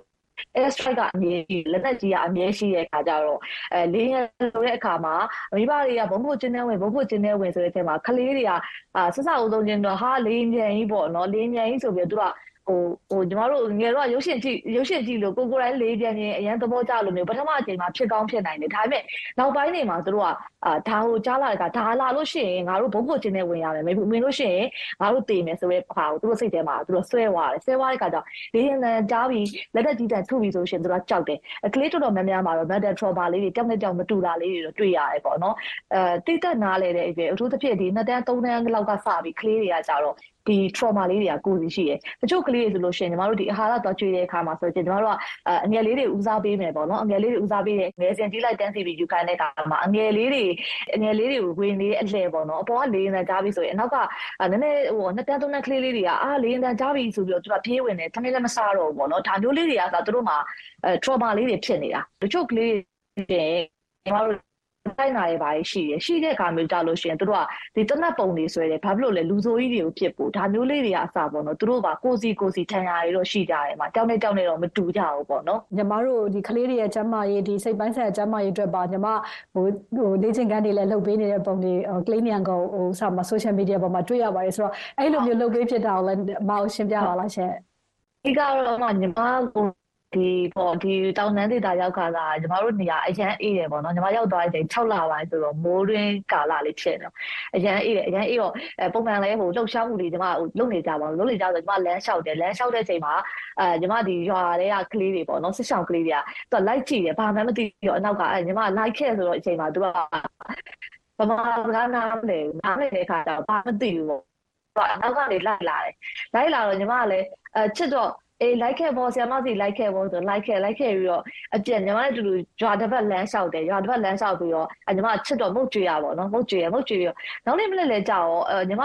air strike ကအမြဲကြီးလက်နက်ကြီးကအမြဲရှိတဲ့အခါကျတော့အဲလေးရလို့တဲ့အခါမှာမိဘတွေကဘုံဖို့ကျင်းနေဝင်ဘုံဖို့ကျင်းနေဝင်ဆိုတဲ့အချိန်မှာကလေးတွေကအာဆဆအုပ်ဆုံးချင်းတော့ဟာလေးမြန်ကြီးပေါ့နော်လေးမြန်ကြီးဆိုပြီးတော့သူက ဟိုဟိုကျမတို့ငယ်တော့ရုပ်ရှင်ကြည့်ရုပ်ရှင်ကြည့်လို့ကိုကိုတိုင်းလေးပြန်ရင်အရင်သဘောကျလို့မျိုးပထမအချိန်မှာဖြစ်ကောင်းဖြစ်နိုင်တယ်ဒါပေမဲ့နောက်ပိုင်းနေမှာသူတို့ကအာဒါဟိုကြားလာတာဒါလာလို့ရှိရင်ငါတို့ဘုတ်ဖို့ချင်းနဲ့ဝင်ရမယ်မင်းလို့ရှိရင်ငါတို့တည်မယ်ဆိုရဲဟာကိုသူတို့စိတ်ထဲမှာသူတို့ဆွဲသွားတယ်ဆွဲသွားတဲ့ခါကျလေးရင်တန်းကြားပြီးလက်သက်ကြီးတန်းထုပြီးဆိုရှင်သူတို့ကကြောက်တယ်ကလေးတော်တော်များများမှာတော့ mental trauma လေးတွေတောက်နဲ့တောက်မတူတာလေးတွေတော့တွေ့ရတယ်ပေါ့နော်အဲတိတ်တက်နားလေတဲ့အပြင်အထူးသဖြင့်ဒီနှစ်တန်းသုံးတန်းလောက်ကစပြီးကလေးတွေကကြတော့ ဒီ trauma လေးတွေကကိုယ်စီရှိတယ်။တချို့ကလေးတွေဆိုလို့ရှိရင်ညီမတို့ဒီအာဟာရသွားကျွေးတဲ့အခါမှာဆိုရင်ညီမတို့ကအငယ်လေးတွေဦးစားပေးမယ်ပေါ့နော်။အငယ်လေးတွေဦးစားပေးတယ်ငယ်စဉ်ကြီးလိုက်တန်းစီပြီးယူခိုင်းတဲ့အခါမှာအငယ်လေးတွေအငယ်လေးတွေဝင်နေတဲ့အလှည့်ပေါ့နော်။အပေါ်ကလေးနဲ့ကြားပြီးဆိုရင်အနောက်ကနည်းနည်းဟိုနှစ်တန်းသုံးတန်းကလေးလေးတွေကအာလေးနဲ့ကြားပြီးဆိုပြီးတော့သူကပြေးဝင်တယ်။တမင်လည်းမစားတော့ဘူးပေါ့နော်။ဒါမျိုးလေးတွေကဆိုသူတို့မှာအဲ trauma လေးတွေဖြစ်နေတာ။တချို့ကလေးတွေညီမတို့ တိုက်နာတွေပါရှိတယ်ရှိတဲ့အခါမျိုးကြလို့ရှိရင်တို့ကဒီတနတ်ပုံတွေဆွဲတယ်ဘာဖြစ်လို့လဲလူဆိုးကြီးတွေကိုဖြစ်ဖို့ဒါမျိုးလေးတွေကအစပေါ့နော်တို့ကကိုစီကိုစီထန်ရာတွေတော့ရှိကြတယ်မှာတောင်းနေတောင်းနေတော့မတူကြဘူးပေါ့နော်ညီမတို့ဒီကလေးတွေရဲ့ကျမရေးဒီစိတ်ပိုင်းဆိုင်ရာကျမရေးအတွက်ပါညီမဟိုဟိုလေ့ကျင့်ခန်းတွေလည်းလုပ်ပေးနေတဲ့ပုံတွေကလေးမြန်ကောင်ဟိုစမှာ social media ပေါ်မှာတွေ့ရပါတယ်ဆိုတော့အဲ့လိုမျိုးလုပ်ပေးဖြစ်တာကိုလည်းမအောင်ရှင်းပြပါလားရှင်ဒီကတော့မှညီမကို ဒီပေါ့ဒီတောင်တန်းဒေသရောက်ခါလာညီမတို့နေရာအရန်အေးတယ်ပေါ့နော်ညီမရောက်သွားတဲ့အချိန်6လပိုင်းဆိုတော့မိုးတွင်းကာလလေးဖြစ်နေတော့အရန်အေးတယ်အရန်အေးတော့ပုံမှန်လည်းဟိုလှုပ်ရှားမှုတွေညီမဟိုလုပ်နေကြပါဘူးလုပ်နေကြဆိုညီမလမ်းလျှောက်တယ်လမ်းလျှောက်တဲ့အချိန်မှာအဲညီမဒီရွာတွေကကလေးတွေပေါ့နော်စစ်ဆောင်ကလေးတွေကသူကလိုက်ကြည့်တယ်ဘာမှမသိတော့အနောက်ကအဲညီမလိုက်ခဲ့ဆိုတော့အချိန်မှာသူကဗမာစကားနားမလဲနားမလဲတဲ့ခါကျတော့ဘာမသိဘူးပေါ့အနောက်ကနေလိုက်လာတယ်လိုက်လာတော့ညီမကလည်းအဲချစ်တော့ အေးလိုက်ခဲ့ပေါ့ဆရာမစီလိုက်ခဲ့ပေါ့ဆိုလိုက်ခဲ့လိုက်ခဲ့ပြီးတော့အပြက်ညီမနဲ့တူတူရွာတစ်ပတ်လမ်းလျှောက်တယ်ရွာတစ်ပတ်လမ်းလျှောက်ပြီးတော့ညီမချစ်တော့မုတ်ကြွေရပေါ့နော်မုတ်ကြွေရမုတ်ကြွေပြီးတော့နောက်နေ့မနေ့လဲကြာတော့ညီမ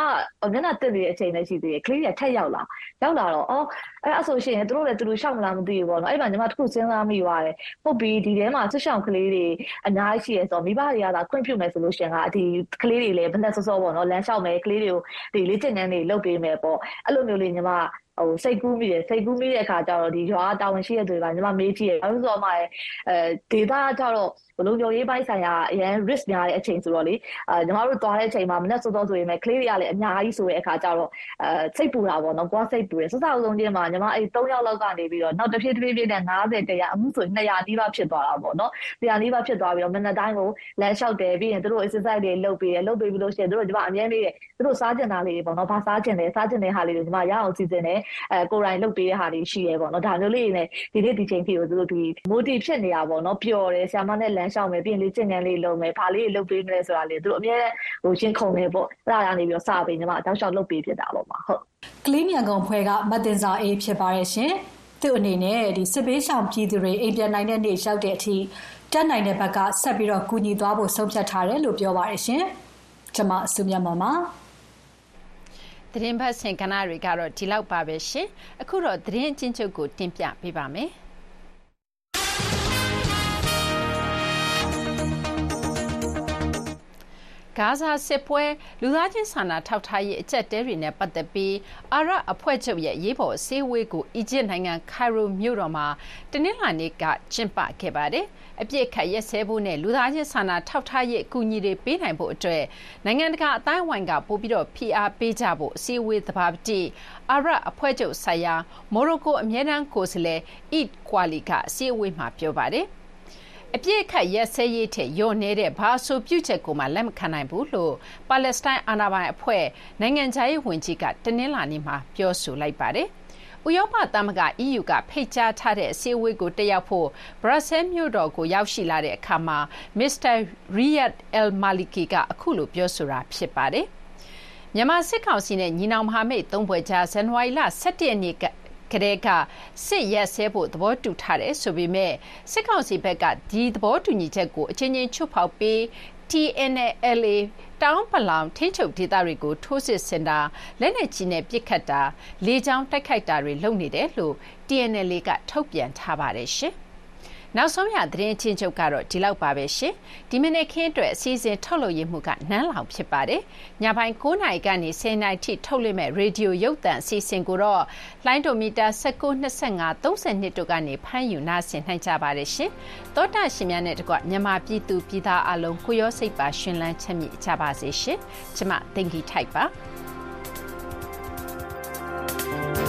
မျက်နှာတက်နေတဲ့အချိန်လေးရှိသေးတယ်ကလေးတွေထက်ရောက်လာရောက်လာတော့အော်အဲ့အဆိုရှင်သူတို့လည်းသူတို့ရှောက်မလားမသိဘူးပေါ့နော်အဲ့မှာညီမတခုစဉ်းစားမိသွားတယ်ဟုတ်ပြီဒီထဲမှာဆွရှောင်ကလေးတွေအများကြီးရှိရဲဆိုတော့မိဘတွေကသာခွင့်ပြုမယ်ဆိုလို့ရှင်ကဒီကလေးတွေလည်းဘယ်နဲ့စောစောပေါ့နော်လမ်းလျှောက်မယ်ကလေးတွေကိုဒီလေးကျင်ငန်းတွေလုပ်ပေးမယ်ပေါ့အဲ့လိုမျိုးလေးညီမ ဟိုစိတ်ကူးမိတယ်စိတ်ကူးမိတဲ့အခါကျတော့ဒီရွာတာဝန်ရှိတဲ့သူတွေကညီမမေးကြည့်တယ်ဘာလို့ဆိုတော့မှအဲဒေတာကျတော့ဘ လုံးကြော်ရေးပိုင်းဆိုင်ရာအရင် risk များတဲ့အချိန်ဆိုတော့လေအဲညီမတို့သွားတဲ့အချိန်မှာမနေ့စောစောဆိုရင်လည်းကလေးတွေကလည်းအများကြီးဆိုတဲ့အခါကျတော့အဲစိတ်ပူတာပေါ့နော်ကိုယ်စိတ်ပူတယ်စစအဆုံးချင်းမှာညီမအဲ့3ယောက်လောက်ကနေပြီးတော့နောက်တစ်ဖြည်းဖြည်းဖြည်းနဲ့90တရားအမှုဆို200နီးပါးဖြစ်သွားတာပေါ့နော်200နီးပါးဖြစ်သွားပြီးတော့မနေ့တိုင်းကိုလမ်းလျှောက်တယ်ပြီးရင်တို့ exercise တွေလုပ်ပေးတယ်လုပ်ပေးပြီးလို့ရှိရင်တို့ညီမအမြဲမေးတယ်တို့စားကျင်တာလေးတွေပေါ့နော်ဘာစားကျင်လဲစားကျင်တဲ့ဟာလေးတွေညီမရအောင်စီစဉ်တယ်အဲကိုယ်တိုင်လုပ်ပေးတဲ့ဟာတွေရှိရဲပေါ့နော်ဒါမျိုးလေးတွေနဲ့ဒီနေ့ဒီချိန်ထိကိုသူတို့ဒီ motive ဖြစ်နေတာပေါ့နော်ပျော်တယ်ဆ iam မနဲ့လမ်းလျှောက်မယ်ပြီးရင်လေ့ကျင့်ခန်းလေးလုပ်မယ်ဘာလေးလုပ်ပေးမလဲဆိုတာလေသူတို့အများဟိုရှင်းခုံနေပေါ့အဲ့ဒါကနေပြီးတော့စပေးညီမတောက်လျှောက်လုပ်ပေးဖြစ်တာပေါ့မှာဟုတ်ကလေးမြန်ကုန်ဖွဲ့ကမတင်စာအေးဖြစ်ပါရဲ့ရှင်သူ့အနေနဲ့ဒီစစ်ပေးဆောင်ပြည်သူတွေအိမ်ပြန်နိုင်တဲ့နေ့ရောက်တဲ့အထိတက်နိုင်တဲ့ဘက်ကဆက်ပြီးတော့ကူညီသွားဖို့ဆုံးဖြတ်ထားတယ်လို့ပြောပါရရှင်ကျွန်မအစုမြတ်မပါသတင်းဖတ်ဆင်ကဏ္ဍတွေကတော့ဒီလောက်ပါပဲရှင်အခုတော့သတင်းအချင်းချုပ်ကိုတင်ပြပေးပါမယ် ဂါဇာစစ်ပွဲလူသားချင်းစာနာထောက်ထားရေးအကြက်တဲတွေနဲ့ပတ်သက်ပြီးအာရအဖွဲ့ချုပ်ရဲ့ရေးပေါ်စေဝေးကိုအီဂျစ်နိုင်ငံခိုင်ရိုမြို့တော်မှာတနင်္လာနေ့ကကျင်းပခဲ့ပါတယ်။အပြစ်ခတ်ရက်စဲဖို့နဲ့လူသားချင်းစာနာထောက်ထားရေးအကူအညီတွေပေးနိုင်ဖို့အတွက်နိုင်ငံတကာအတိုင်းအဝိုင်းကပို့ပြီးတော့ဖိအားပေးကြဖို့အစည်းအဝေးသဘာပတိအာရအဖွဲ့ချုပ်ဆိုင်ရာမော်ရိုကိုအမြဲတမ်းကိုယ်စားလှယ်အစ်ကွာလီကအစည်းအဝေးမှာပြောပါတယ်။ အပြည့်အခတ်ရက်စဲရေးထက်ညော့နေတဲ့ဘာအဆိုပြုချက်ကိုမှလက်မခံနိုင်ဘူးလို့ပါလက်စတိုင်းအာဏာပိုင်အဖွဲ့နိုင်ငံခြားရေးဝန်ကြီးကတနင်္လာနေ့မှာပြောဆိုလိုက်ပါတယ်။ဥရောပသမဂ္ဂ EU ကဖိတ်ကြားထားတဲ့အစည်းအဝေးကိုတက်ရောက်ဖို့ဘရပ်ဆဲမြို့တော်ကိုရောက်ရှိလာတဲ့အခါမှာမစ္စတာရီယတ်အယ်မာလီကီကအခုလိုပြောဆိုတာဖြစ်ပါတယ်။မြန်မာစစ်ကောင်စီနဲ့ညီနောင်မဟာမိတ်သုံးဘွယ်ကြားဇန်နဝါရီလ17ရက်နေ့ ကတည်းကစစ်ရက်စဲဖို့သဘောတူထားတယ်ဆိုပေမဲ့စစ်ကောင်စီဘက်ကဒီသဘောတူညီချက်ကိုအချင်းချင်းချွတ်ဖောက်ပြီး TNLA တောင်ပလောင်ထင်းချုပ်ဒေသတွေကိုထိုးစစ်ဆင်တာလက်နက်ကြီးနဲ့ပစ်ခတ်တာလေကြောင်းတိုက်ခိုက်တာတွေလုပ်နေတယ်လို့ TNLA ကထုတ်ပြန်ထားပါတယ်ရှင်။ နောက်ဆုံးရသတင်းချင်းချုပ်ကတော့ဒီလောက်ပါပဲရှင်ဒီမနေ့ခင်းအတွက်အစီအစဉ်ထုတ်လွှင့်ရမှုကနန်းလောင်ဖြစ်ပါတယ်ညပိုင်း9နာရီကနေ10နာရီထိထုတ်လွှင့်မဲ့ရေဒီယိုရုပ်သံအစီအစဉ်ကိုတော့လိုင်းဒိုမီတာ1925 30နှစ်တို့ကနေဖမ်းယူနာဆင်နိုင်ကြပါတယ်ရှင်တောတာရှင်များနဲ့တကွမြန်မာပြည်သူပြည်သားအလုံးကိုရောစိတ်ပါရှင်လန်းချမ်းမြေ့ကြပါစေရှင်ကျမတင်ကြီးထိုက်ပါ thank you